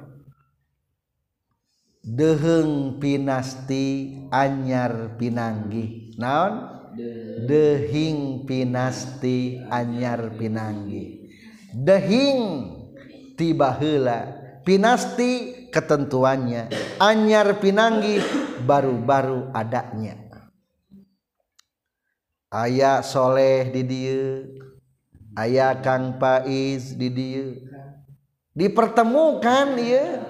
Deheng pinasti anyar pinanggih. Naon? Dehing pinasti anyar pinanggi. Dehing tiba heula pinasti ketentuannya. Anyar pinanggi baru-baru adanya. Ayah soleh di dia ayah kang paiz di dia dipertemukan dia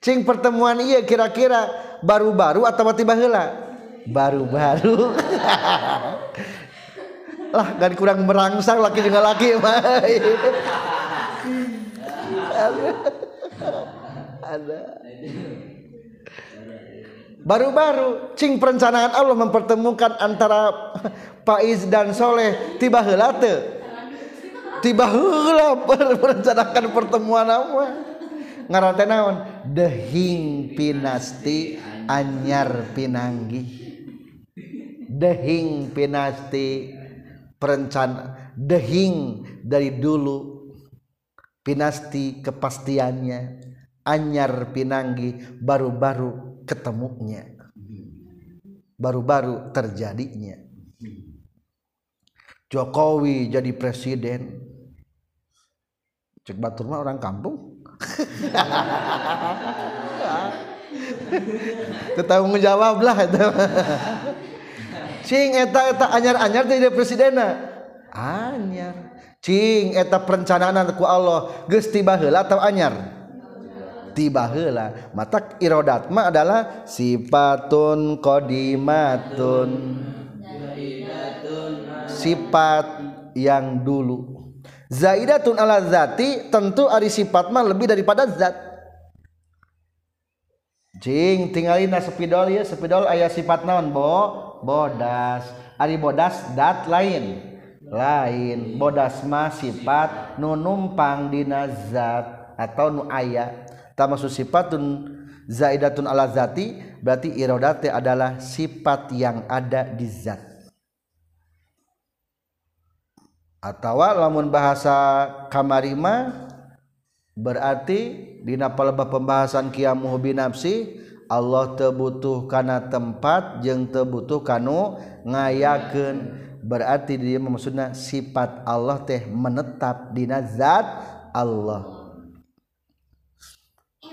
cing pertemuan iya kira-kira baru-baru atau tiba heula baru-baru. Lah kan kurang merangsang laki juga laki ada. Baru-baru cing perencanaan Allah mempertemukan antara Faiz dan Soleh tiba heula teu tiba heula merencanakan pertemuan apa ngaran teh naon? Dehing pinasti anyar pinanggi dehing pinasti perencana dehing dari dulu pinasti kepastiannya anyar pinanggi baru-baru ketemunya baru-baru terjadinya. Jokowi jadi presiden. Cek batur mah orang kampung. Tetanggung jawab lah. cing eta eta anyar anyar jadi presidena. Anyar. Cing eta perencanaan ku Allah geus tiba heula atau anyar? Tiba heula. Mata irodat mah adalah sifatun qadimatun. Sifat yang dulu. Zaidatun ala zati tentu ari sifat mah lebih daripada zat. Jing tinggalin sepidol ya sepidol ayah sifat naon bo? Bodas. Ari bodas dat lain. Lain. Bodas mah sifat nu numpang dina zat atau nu aya. Maksud sifatun zaidatun ala zati berarti irodate adalah sifat yang ada di zat. Atau lamun bahasa kamarima berarti dina palebah pembahasan qiyamuhu binafsi Allah tebutuh kana tempat jeung tebutuh kanu ngayakeun. Berarti dia maksudna sifat Allah teh menetap dina zat Allah.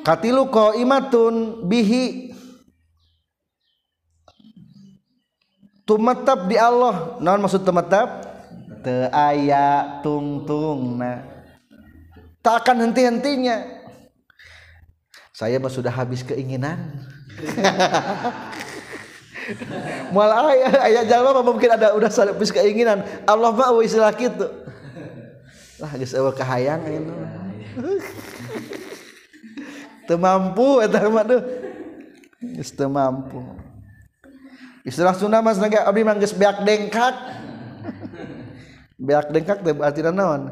Katilu qaimatun bihi. Tumetap di Allah. Naon maksud tumetap teu aya tungtungna. Tak akan henti-hentinya. Saya sudah habis keinginan. Malah ayah ayah jawab mungkin ada udah habis keinginan. Allah mah istilah gitu lah geus eueuh kahayang itu teu mampu eta mah tuh geus teu mampu. Istilah Sunda mas naga abdi mah geus beak dengkak. Beak dengkak teh berarti naon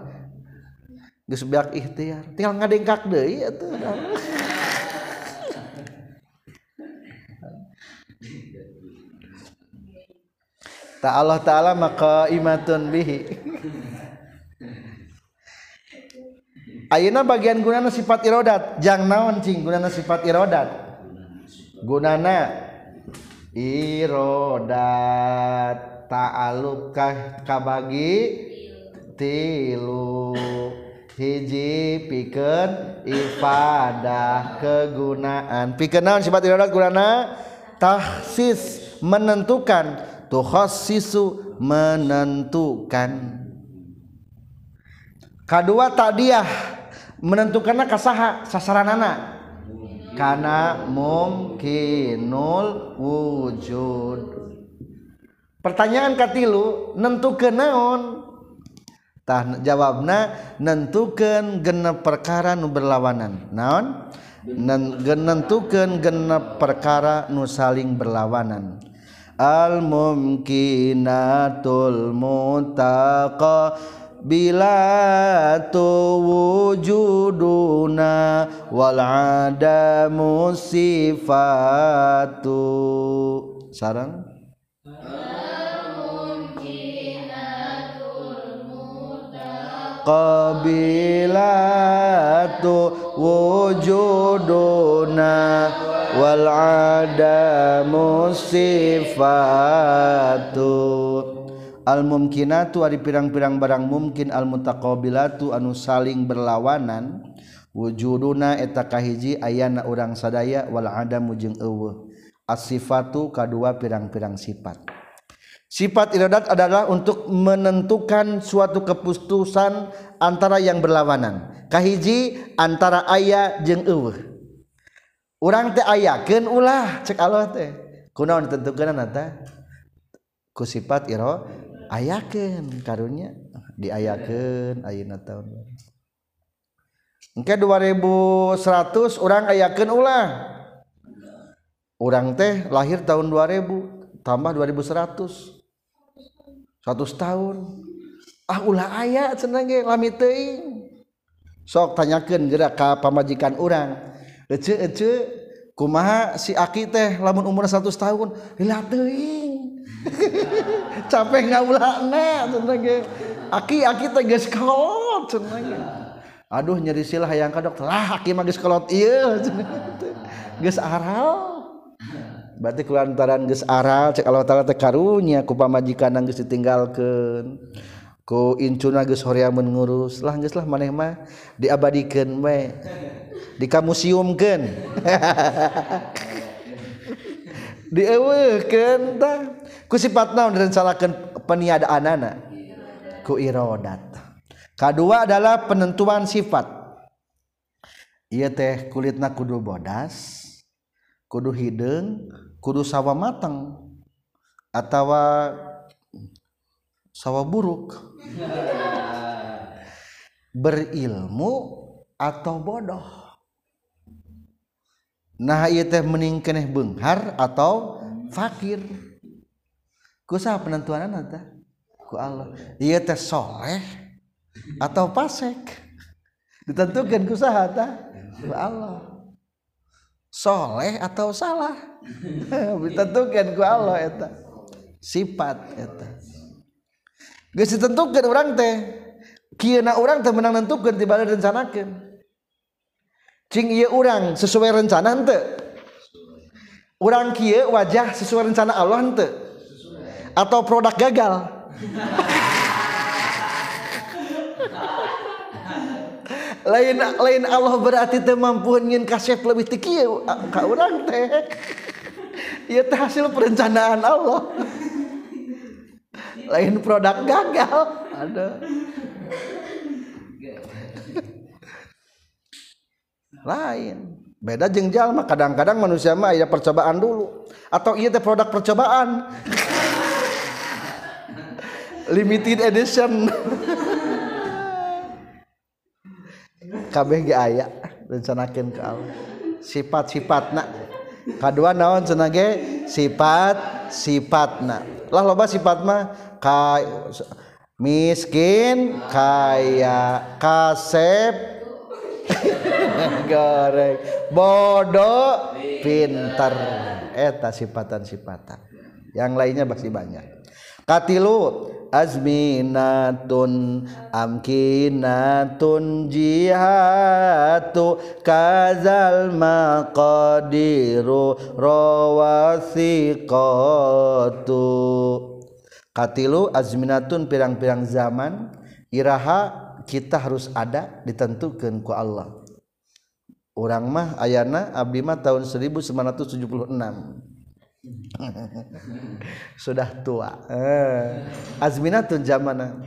geus beak ikhtiar. Tinggal ngadengkak deui atuh Ta Allah taala maka imatun bihi. Ayeuna bagian gunana sifat irodat. Jang naon cing gunana sifat irodat? Gunana irodat. Ta'aluk kabagi tilu. Hiji pikeun ifadah kegunaan. Pikeun naon sifat irodat gunana tahsis menentukan. Tukhassisu menentukan. Kedua tadiah menentukannya kasaha? Sasaran anak karena mungkinul wujud. Pertanyaan katilu nentukeun naon tah jawabna nentukeun genep perkara nu berlawanan. Naon? Nentukeun genep perkara nu saling berlawanan. Al mumkinatul mutaqa bila wujuduna wal adamu sifatu. Sarang qabilatu wujuduna wal adamu sifatu. Al mumkinatu ari pirang-pirang barang mungkin al mutaqabilatu anu saling berlawanan. Wujuduna eta kahiji ayana urang sadaya wal adamu jeung eueuh. As-sifatu kadua pirang-pirang sifat. Sifat irodat adalah untuk menentukan suatu keputusan antara yang berlawanan. Kahiji antara ayah jeng eueuh. Urang teh ayakeun ulah cek Allah teh. Kunaon ditentukeun nata? Ku sifat iro ayakeun karunya diayakeun ayeuna taun. Engke 2100 urang ayakeun ulah. Urang teh lahir tahun 2000 tambah 2100 100 tahun. Ah ulah aya cenah ge lami teuing. Sok tanyakeun gerak ka pamajikan urang. Ece-ece kumaha si Aki teh lamun umur 100 tahun? Hilah teuing. Capek ngaulana cenah ge. Aki Aki teh geus kolot cenah ge. Aduh nyeri silah hayang ka dokter. Lah Aki mah geus kolot ieu. Geus aral. berarti kelantaran geus aral cek Allah taala teh karunya ku pamajikan geus ditinggalkeun. Ku incuna geus hoream ngurus lah geus lah maneh mah diabadikeun we dikamusiumkeun. Museumkeun dieuweuhkeun tah. Ku sifatna direncanakeun peniadaanana? Ku irodat. Kedua adalah penentuan sifat. Ieu teh kulitna kudu bodas kudu hidung kudu sawa matang atau sawa buruk. Berilmu atau bodoh. Nah iya teh mending keneh benghar atau fakir. Kusa penentuan teh? Ku Allah. Iya teh soleh atau pasek? Ditentukan kusaha teh? Ku Allah soleh atau salah? Ditentukan ku Allah eta. Sifat eta. Geus ditentukan urang teh kieuna urang teh menang nentukeun tibala rencanakeun. Cing ieu urang sesuai rencana henteu. Urang kieu wajah sesuai rencana Allah henteu. Atau produk gagal. lain lain Allah berarti teh mampu ngin kasep lebih tinggi ka urang teh. Ieu teh hasil perencanaan Allah. Lain produk gagal. Ada lain. Beda jengjal mah kadang-kadang manusia mah ya percobaan dulu. Atau iya teh produk percobaan. Limited edition kabeh ge aya rencanakeun ke Allah. Sifat-sifatna. Kadua naon cenah ge? Sifat sifatna. Lah loba sifat mah kay miskin kaya kasep goreng bodoh pinter. Eta sifatan-sifatan. Yang lainnya masih banyak katilu azminatun amkinatun jihatu kazal maqadiru rawasiqatu. Katilu azminatun pirang-pirang zaman iraha kita harus ada ditentukan ku Allah. Orang mah ayana abdi mah tahun 1976 sudah tua. Eh. azminatun zamana.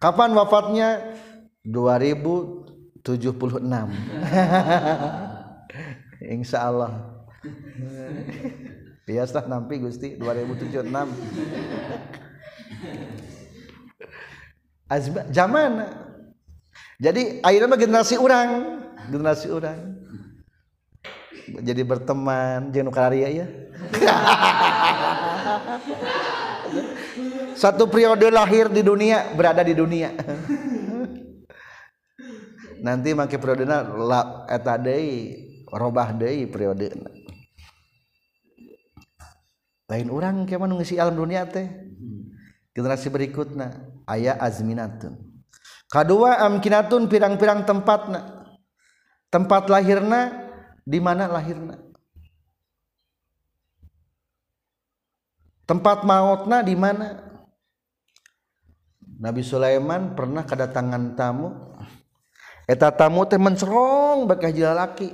Kapan wafatnya? 2076 Insya Allah biasa nampi Gusti 2076 Azma, zaman. Jadi akhirnya generasi orang generasi orang jadi berteman jangan karya ya satu periode lahir di dunia berada di dunia. Nanti makai periode la eta deui robah deui periode lain orang kayak mana ngisi alam dunia teh. Generasi berikutnya ayah azminatun. Kedua amkinatun pirang-pirang tempatna tempat lahirna di mana lahirna tempat mautna di mana? Nabi Sulaiman pernah kedatangan tamu. Eta tamu teh mencerong bakal laki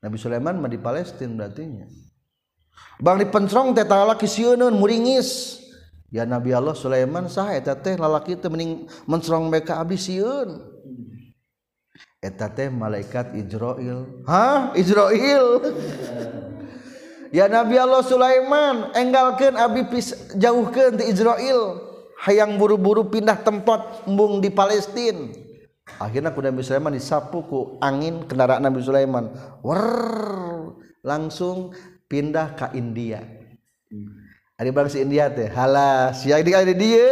Nabi Sulaiman mah di Palestina berarti nya. Bang di pencerong teh lalaki sieun muringis. Ya Nabi Allah Sulaiman sah eta teh lalaki teh mending mencerong mereka abdi sieun eta teh malaikat Israel hah? Israel ya Nabi Allah Sulaiman enggalkan Abi jauhkan di Israel hayang buru-buru pindah tempat embung di Palestina akhirnya ku Nabi Sulaiman disapu ku angin kendaraan Nabi Sulaiman. Warr, langsung pindah ke India. Ada bang si India teh halas ya di dia.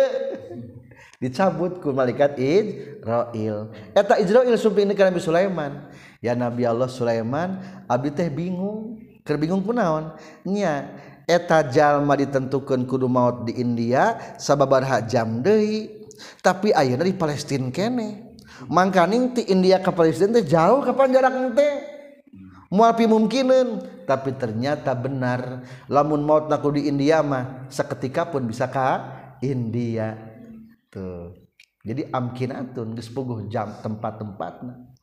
Dicabut ku malaikat Israel eta Israel sumpah ini ke Nabi Sulaiman. Ya Nabi Allah Sulaiman abi teh bingung. bingung kunaon nya eta jalma ditentukan kudu maut di India sababarha jam deui. Tapi ayeuna di Palestina kene. Mangkaning ti India ke Palestina teh jauh kapan jarak teh mual pimumkineun tapi ternyata benar. Lamun maut naku di India mah seketika pun bisa ka India. Tuh. Jadi amkinatun geus puguh jam tempat-tempatna.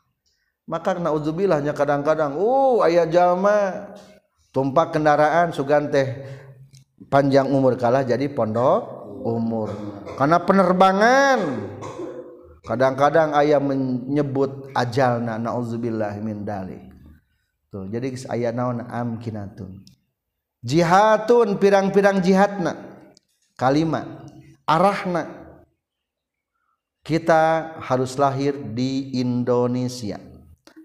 Maka naudzubilahnya kadang-kadang uh ayah jalma tumpak kendaraan sugan teh panjang umur kalah jadi pondok umur. Karena penerbangan. Kadang-kadang ayah menyebut ajalna nauzubillah min dalik. Tuh jadi ayah naon amkinatun jihadun pirang-pirang jihadna kalimat arahna. Kita harus lahir di Indonesia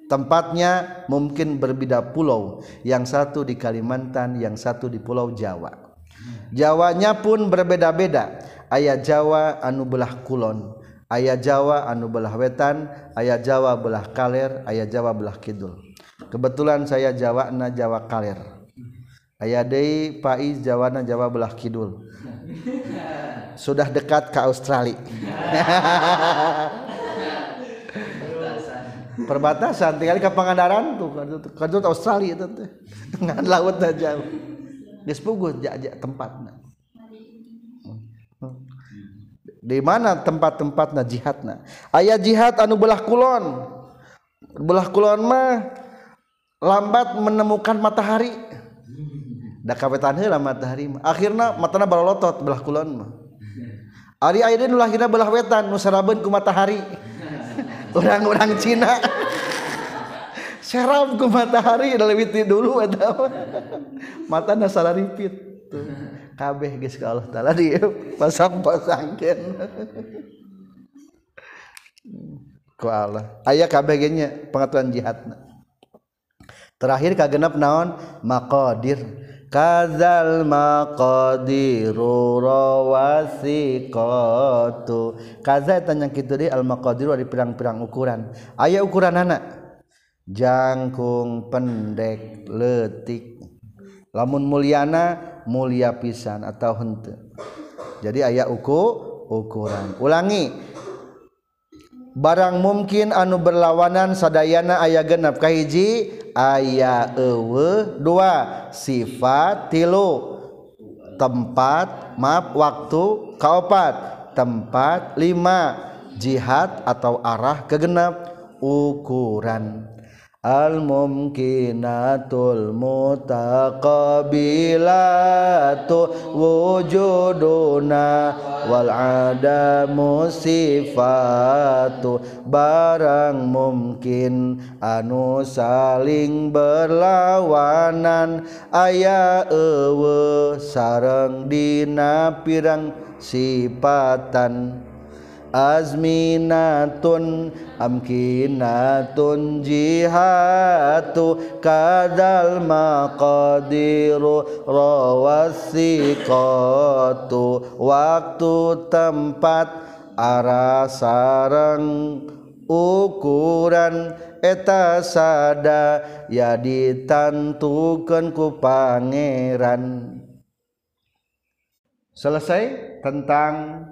Tempatnya mungkin berbeda pulau, yang satu di Kalimantan, yang satu di Pulau Jawa. Jawanya pun berbeda-beda. Ayah Jawa anu belah kulon, ayah Jawa anu belah wetan, ayah Jawa belah kaler, ayah Jawa belah kidul. Kebetulan saya Jawa na Jawa kaler. Ayah Dei Pais Jawa na Jawa belah kidul. Sudah dekat ke Australia. perbatasan tinggal ke Pangandaran tuh kerja Australia itu teh dengan laut aja geus puguh jajak tempatna di mana tempat-tempatna jihadna aya jihad anu belah kulon. Belah kulon mah lambat menemukan matahari. Da kawetan heula matahari mah. Akhirna matana balolotot belah kulon mah. Ari ayeuna nu lahirna belah wetan nu sarabeun ku matahari. orang-orang Cina. Serap ke matahari lewiti dulu atau mata nasara ripit tuh kabeh geus ka Allah taala di pasang-pasangkeun. Ku Allah. Aya kabeh ge nya pengaturan jihadna. Terakhir kagenap naon? Maqadir. kadzal maqadiru rawasiqatu. Kaza tanya kitu deui al maqadiru ari pirang-pirang ukuran. Aya ukuran anak jangkung pendek letik lamun mulyana mulia pisan atau henteu. Jadi aya uku ukuran. Ulangi. barang mungkin anu berlawanan sadayana ayah genap kahiji ayah ewe dua sifat tilu. Tempat maaf waktu kaopat. Tempat lima. Jihad atau arah kegenap ukuran al mumkinatul mutaqabilatu wujuduna wal adamu sifatu barang mungkin anu saling berlawanan aya ewe sareng dina pirang sifatan azminatun amkinatun jihatu kadal maqadiru rawasiqatu waktu tempat arah sarang ukuran eta sada ya ditentukan ku pangeran. Selesai tentang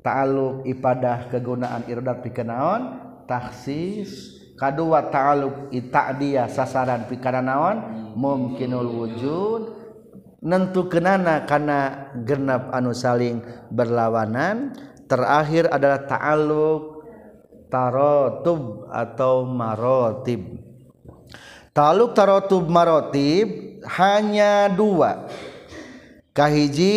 ta'aluk ipadah kegunaan irdat pikanaon taksis kadua ta'aluk ita'diyah sasaran pikana naon mumkinul wujud. Nentu kenana karena genap anu saling berlawanan. Terakhir adalah ta'aluk tarotub atau marotib. Ta'aluk tarotub marotib hanya dua. Kahiji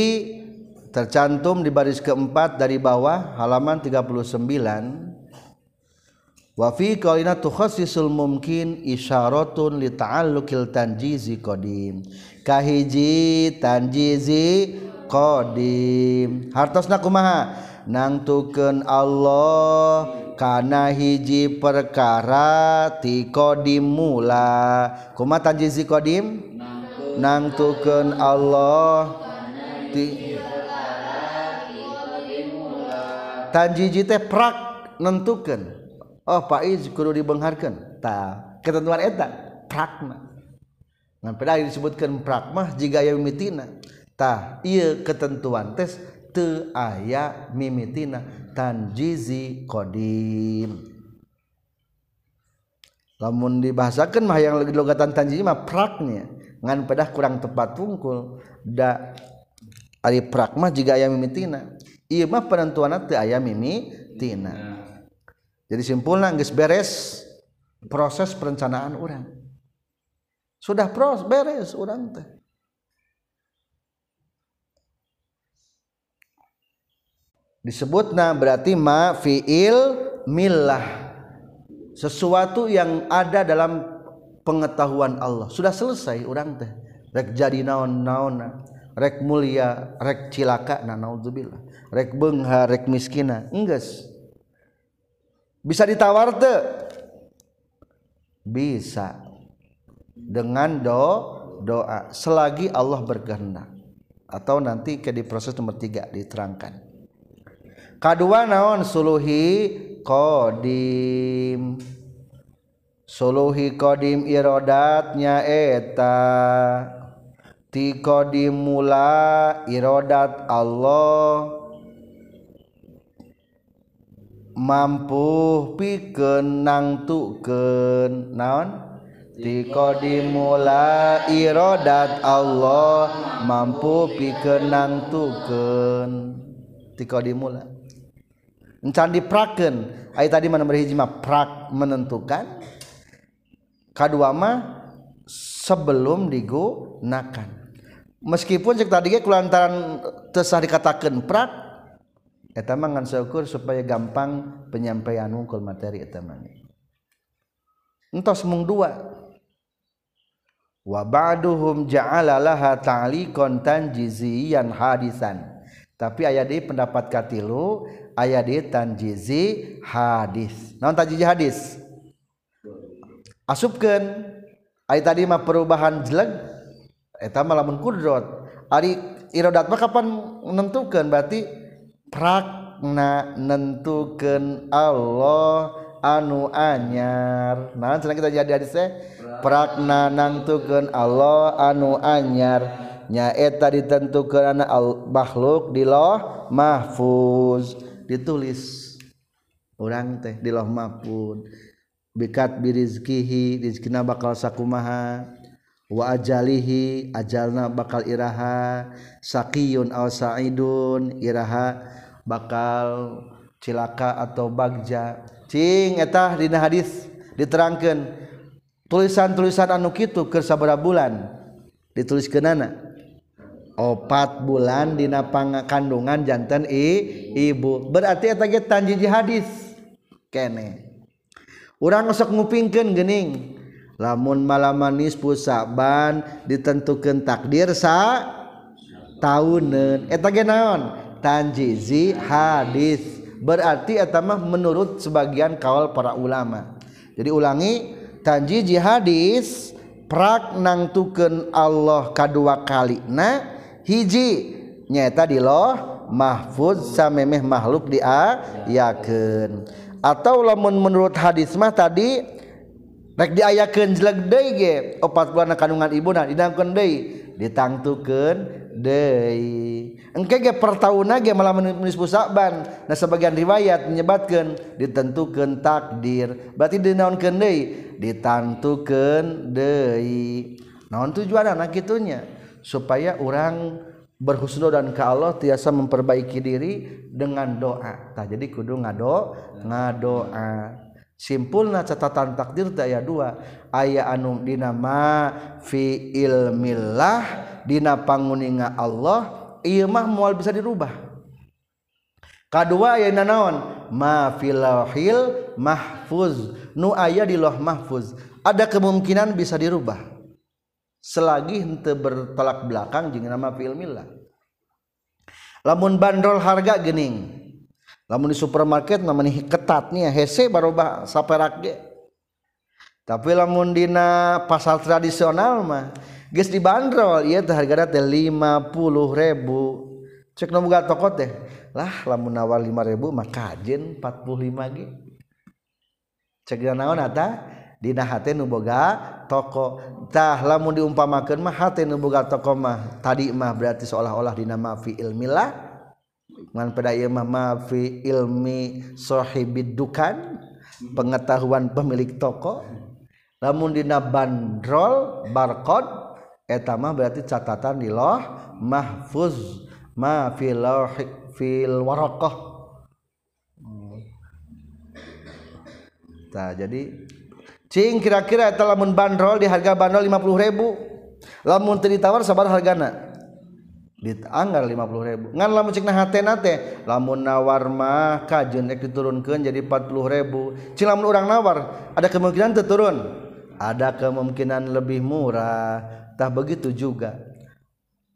tercantum di baris keempat dari bawah halaman 39 wa fi qaulina tukhassisul mumkin isyaratun li ta'alluqil tanjizi qadim. Kahiji tanjizi qadim. Hartosna kumaha? Nangtukeun Allah kana hiji perkara ti qadim mula. Kumaha tanjizi qadim? Nangtukeun Allah ti tanjiji teh prak nentukan oh Faiz kudu dibengharkan ta ketentuan eta prakna ngan pada disebutkan prakmah jika aya mimitina. Tah iya ketentuan tes te aya mimitina. Tanjizi kodim. Lamun dibahasakan mah yang lagi logatan tanjizi mah praknya. Ngan pedah kurang tepat tungkul da ari prakmah jika aya mimitina Iya mah penentuan teu aya mimi tina. Jadi simpulna geus beres proses perencanaan orang. Sudah pros beres orang teh. Disebutna berarti ma fiil milah sesuatu yang ada dalam pengetahuan Allah sudah selesai orang teh rek jadi naon naon rek mulia rek cilaka na naudzubillah rek beungha rek miskina. Enggeus. Bisa ditawar teu? Bisa. Dengan do doa. Selagi Allah berkehendak. Atau nanti ke di proses nomor tiga diterangkan. Kedua naon? Suluhi kodim. Suluhi kodim irodatnya eta. Ti kodim mula irodat Allah mampu pikenang tuken naon? Tiko dimula irodat Allah mampu pikenang tuken Tiko dimula Encan dipraken Ayat tadi mana berhiji mah prak menentukan. Kedua mah sebelum digunakan. Meskipun cek tadi kulantaran tesah dikatakan prak eta mah ngan syukur supaya gampang penyampaian wungkul materi eta mah entos mung dua. Wa ba'duhum ja'ala laha ta'liqan tanjiziyan hadisan. Tapi aya di pendapat katilu aya di tanjizi hadis. Naon tanjizi hadis? Asupkeun aya tadi mah perubahan jeleg eta mah lamun kudrot. Ari iradat mah kapan menentukan berarti prakna nentukan Allah anu anyar. Nah senang kita jadi hadis teh prakna nentukan Allah anu anyar. Nyaeta ditentukeun anak makhluk di loh mahfuz. Ditulis orang teh di loh mahfuz. Bikat birizkihi rizkina bakal sakumaha. Wa ajalihi ajalna bakal iraha. Sakiyun aw sa'idun iraha. bakal cilaka atau bagja. Cing etah dina hadis diterangkan tulisan-tulisan anu kitu keur sabara bulan. Dituliskeunana. Opat bulan dina kandungan jantan i ibu. Berarti eta ge tanjiji hadis. Kene. Urang sok ngupingkeun geuning. Lamun malam manis pusaban ditentukeun takdir sa tahunan eta ge naon? tanjizi hadis. Berarti atamah menurut sebagian kawal para ulama. Jadi ulangi tanjizi hadis prak nangtukeun Allah kadua kali na hiji nyata di loh mahfuz samemeh makhluk diayakeun atau lamun menurut hadis mah tadi rek diayakeun jelek deui ge opat bulan kandungan ibu nah deui ditangtukeun deui engke ge pertauna ge malah menulis pusaban nah sebagian riwayat menyebatkan ditentukan takdir. Berarti dinaonkeun deui ditantukeun deui naon tujuan anak kitunya supaya orang berhusnul dan ke Allah tiasa memperbaiki diri dengan doa. Tah jadi kudu ngado ngadoa. simpulna catatan takdir daya dua. Aya anum dinama fi ilmillah dina panguninga Allah ieu mah moal bisa dirubah. Kadua aya nanaon ma fil lauhil mahfuz. Nu aya di lauh mahfuz. Ada kemungkinan bisa dirubah. Selagi henteu bertolak belakang jeung nama fi ilmillah lamun bandrol harga gening lamun di supermarket namanya ketat nih hese barobah saperak ge. Tapi lamun dina pasar tradisional mah geus dibanderol ieu teh hargana teh 50 ribu. Cek nu boga toko teh lah lamun nawar 5 ribu mah kajen 45 ge. Cek naon eta dina hate nu boga toko. Tah lamun diumpamakeun mah hate nu boga toko mah. Tadi mah berarti seolah-olah dina mafi ilmilah man pada ilmah mafi ilmi sohibid dukan pengetahuan pemilik toko. Namun dina bandrol barcode etama berarti catatan di loh mahfuz ma fil fil warokoh nah jadi cing kira-kira eta lamun bandrol di harga bandrol 50 ribu. Lamun ditawar sabar hargana anggar 50.000 ngan lamun nawar mah kajun diturunkan jadi 40.000 cilamun orang nawar ada kemungkinan terturun ada kemungkinan lebih murah. Tak begitu juga.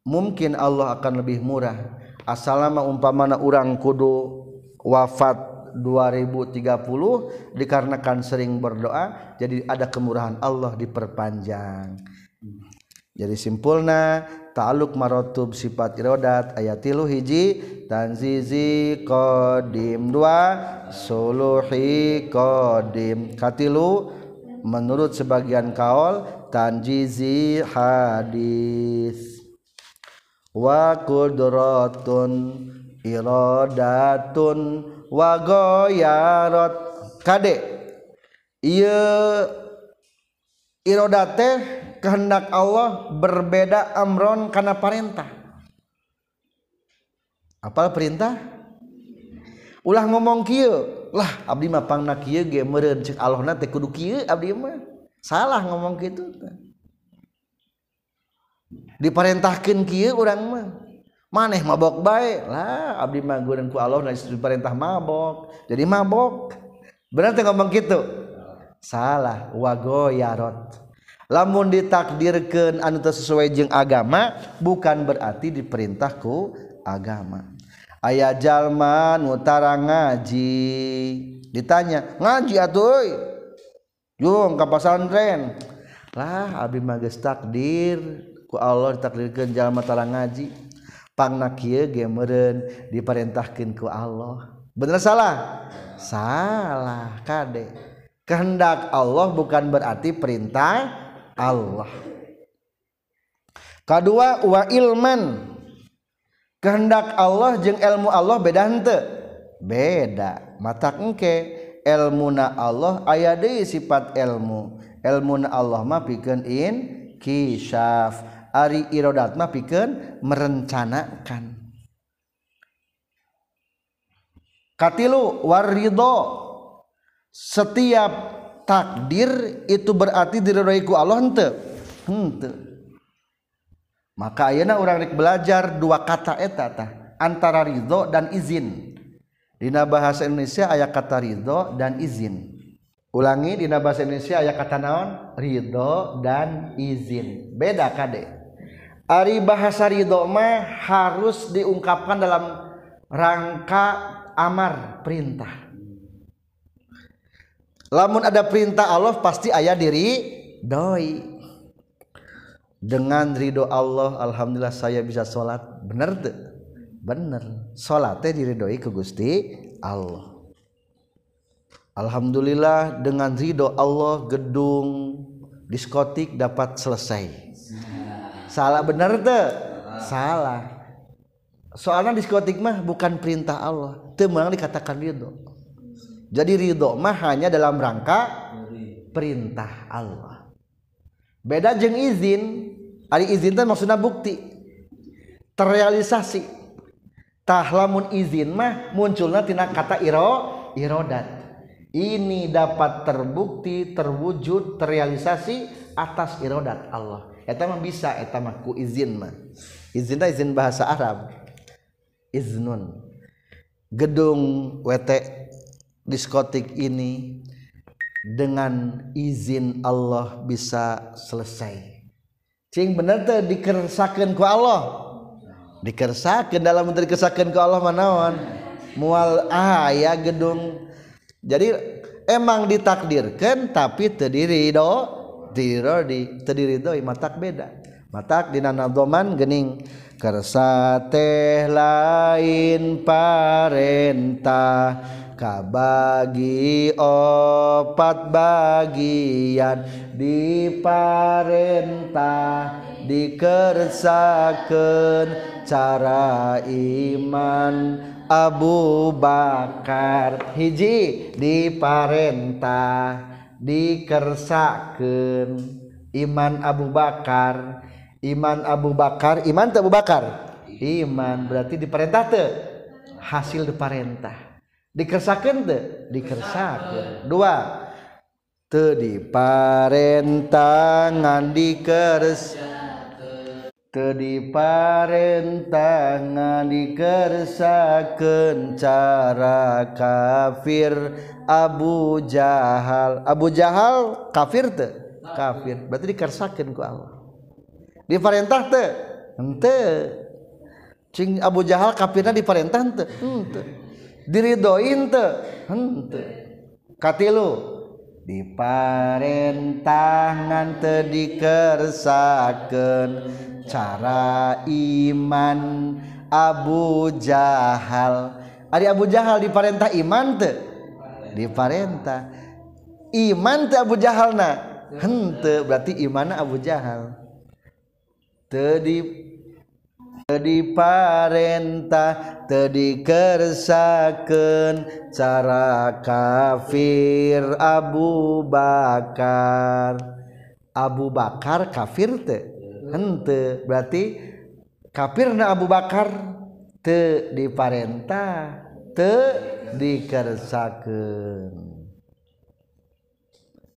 Mungkin Allah akan lebih murah. Asal lama umpamana orang kudu wafat 2030 dikarenakan sering berdoa jadi ada kemurahan Allah diperpanjang. Jadi simpulna ta'alluq marotub sifat irodat ayat tilu hiji tanzizi qadim dua suluhi qadim. Katilu menurut sebagian kaol tanjizi hadis. Wa kudratun irodatun wa goyarat. Kade? Iya irodat teh kehendak Allah berbeda amron karena perintah apal perintah? Ulah ngomong kieu. Lah abdi mah pangna kieu ge meureun cek Allah na teh kudu kieu abdi mah. Salah ngomong kitu diperintahkeun kieu urang mah. Maneh mabok bae. Lah abdi mah gureun ku Allah dan diperintah mabok. Jadi mabok. Berarti teh ngomong kitu? Salah. Wagoyarot lamun ditakdirkan anu sesuai jeung agama bukan berarti diperintahku agama. Ayah jalma nutara ngaji. Ditanya ngaji atuh jung ke pesantren lah abi magis takdir. Ku Allah ditakdirkan jalma tara ngaji. Pangna kieu ge meureun diperintahkeun ku Allah. Bener salah? Salah kade. Kehendak Allah bukan berarti perintah Allah. Kedua wa ilman. Kehendak Allah jeung ilmu Allah beda hente beda. Mata engke ilmuna Allah aya deui sifat ilmu. Ilmuna Allah mah pikeun in kisaf ari irodat mah pikeun merencanakan. Katilu warido setiap takdir itu berarti diridhoiku Allah hente hente hmm, maka ayeuna urang rek belajar dua kata eta tah antara ridho dan izin. Dina bahasa Indonesia aya kata ridho dan izin. Ulangi dina bahasa Indonesia aya kata naon? Ridho dan izin. Beda kade. Ari bahasa ridho mah harus diungkapkan dalam rangka amar perintah. Lamun ada perintah Allah pasti ayah diri doi. Dengan ridho Allah Alhamdulillah saya bisa sholat. Bener tuh bener. Sholatnya diridhoi ke Gusti Allah. Alhamdulillah dengan ridho Allah gedung diskotik dapat selesai. Salah bener tuh salah. Soalnya diskotik mah bukan perintah Allah. Temang dikatakan ridho Jadi ridho mah hanya dalam rangka perintah Allah. Beda jeng izin, ari izin teh maksudnya bukti terrealisasi. Tah lamun izin mah munculnya tina kata iro irodat. Ini dapat terbukti, terwujud, terrealisasi atas irodat Allah. Eta mah bisa, eta mah ku izin mah. Izin izin bahasa Arab. Iznun. Gedung WT diskotik ini dengan izin Allah bisa selesai. Cing bener tuh dikersakan ku Allah? Dikersakan dalam menteri kersakan ku Allah manawan mual ah ya gedung. Jadi emang ditakdirkan tapi terdiri do terdiri terdiri do matak beda. Matak di nanadoman gening kersa teh lain parentah kabagi opat bagian di parentah dikersakeun cara iman. Abu Bakar hiji di parentah dikersakeun iman Abu Bakar iman Abu Bakar iman Abu Bakar? Iman berarti diperintah tuh hasil diperintah dikersakan tuh dikersakan dua. Tadi diparentangan dikeres tadi diparentangan dikersakan cara kafir Abu Jahal. Abu Jahal kafir tuh kafir. Berarti dikersakan ku Allah. Diparentah tuh ente cing Abu Jahal kafirnya diparentah ente, ente diridoin teh ente katilu diparentangan teu dikersakeun cara iman Abu Jahal. Ari Abu Jahal diparentah iman teu diparentah iman teu Abu Jahalna henteu berarti iman Abu Jahal. Tedi tedi parentah tedi kersaken cara kafir Abu Bakar. Abu Bakar kafir te? Hente berarti kafirna Abu Bakar? Te diparentah te dikersaken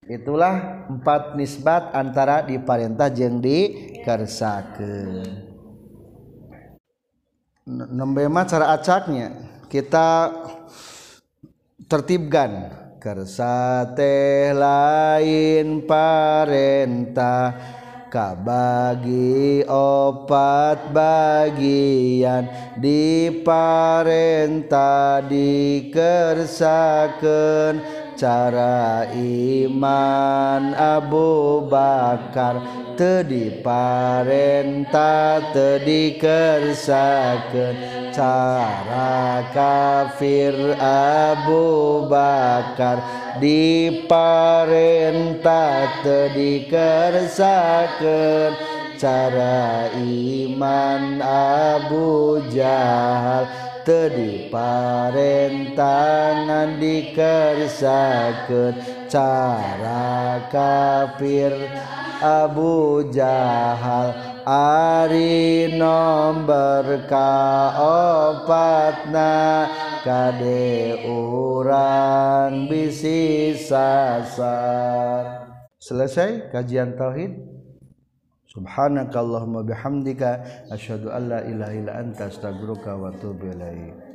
itulah empat nisbat antara diparentah jeung dikersakeun nembe mah cara acaknya. Kita tertibkan. Kersa teh lain parentah kabagi opat bagian. Diparentah dikersakeun cara iman Abu Bakar tedi parenta tedi kersakeun cara kafir Abu Bakar di parenta tedi kersakeun cara iman Abu Jahal tadi parentangan dikersakeun cara kafir. Abu Jahal Ari nomor kaopatna kade urang bisi sasar. Selesai kajian tauhid subhanakallahumma bihamdika asyhadu an la ilaha illa anta astaghfiruka wa atubu ilaik.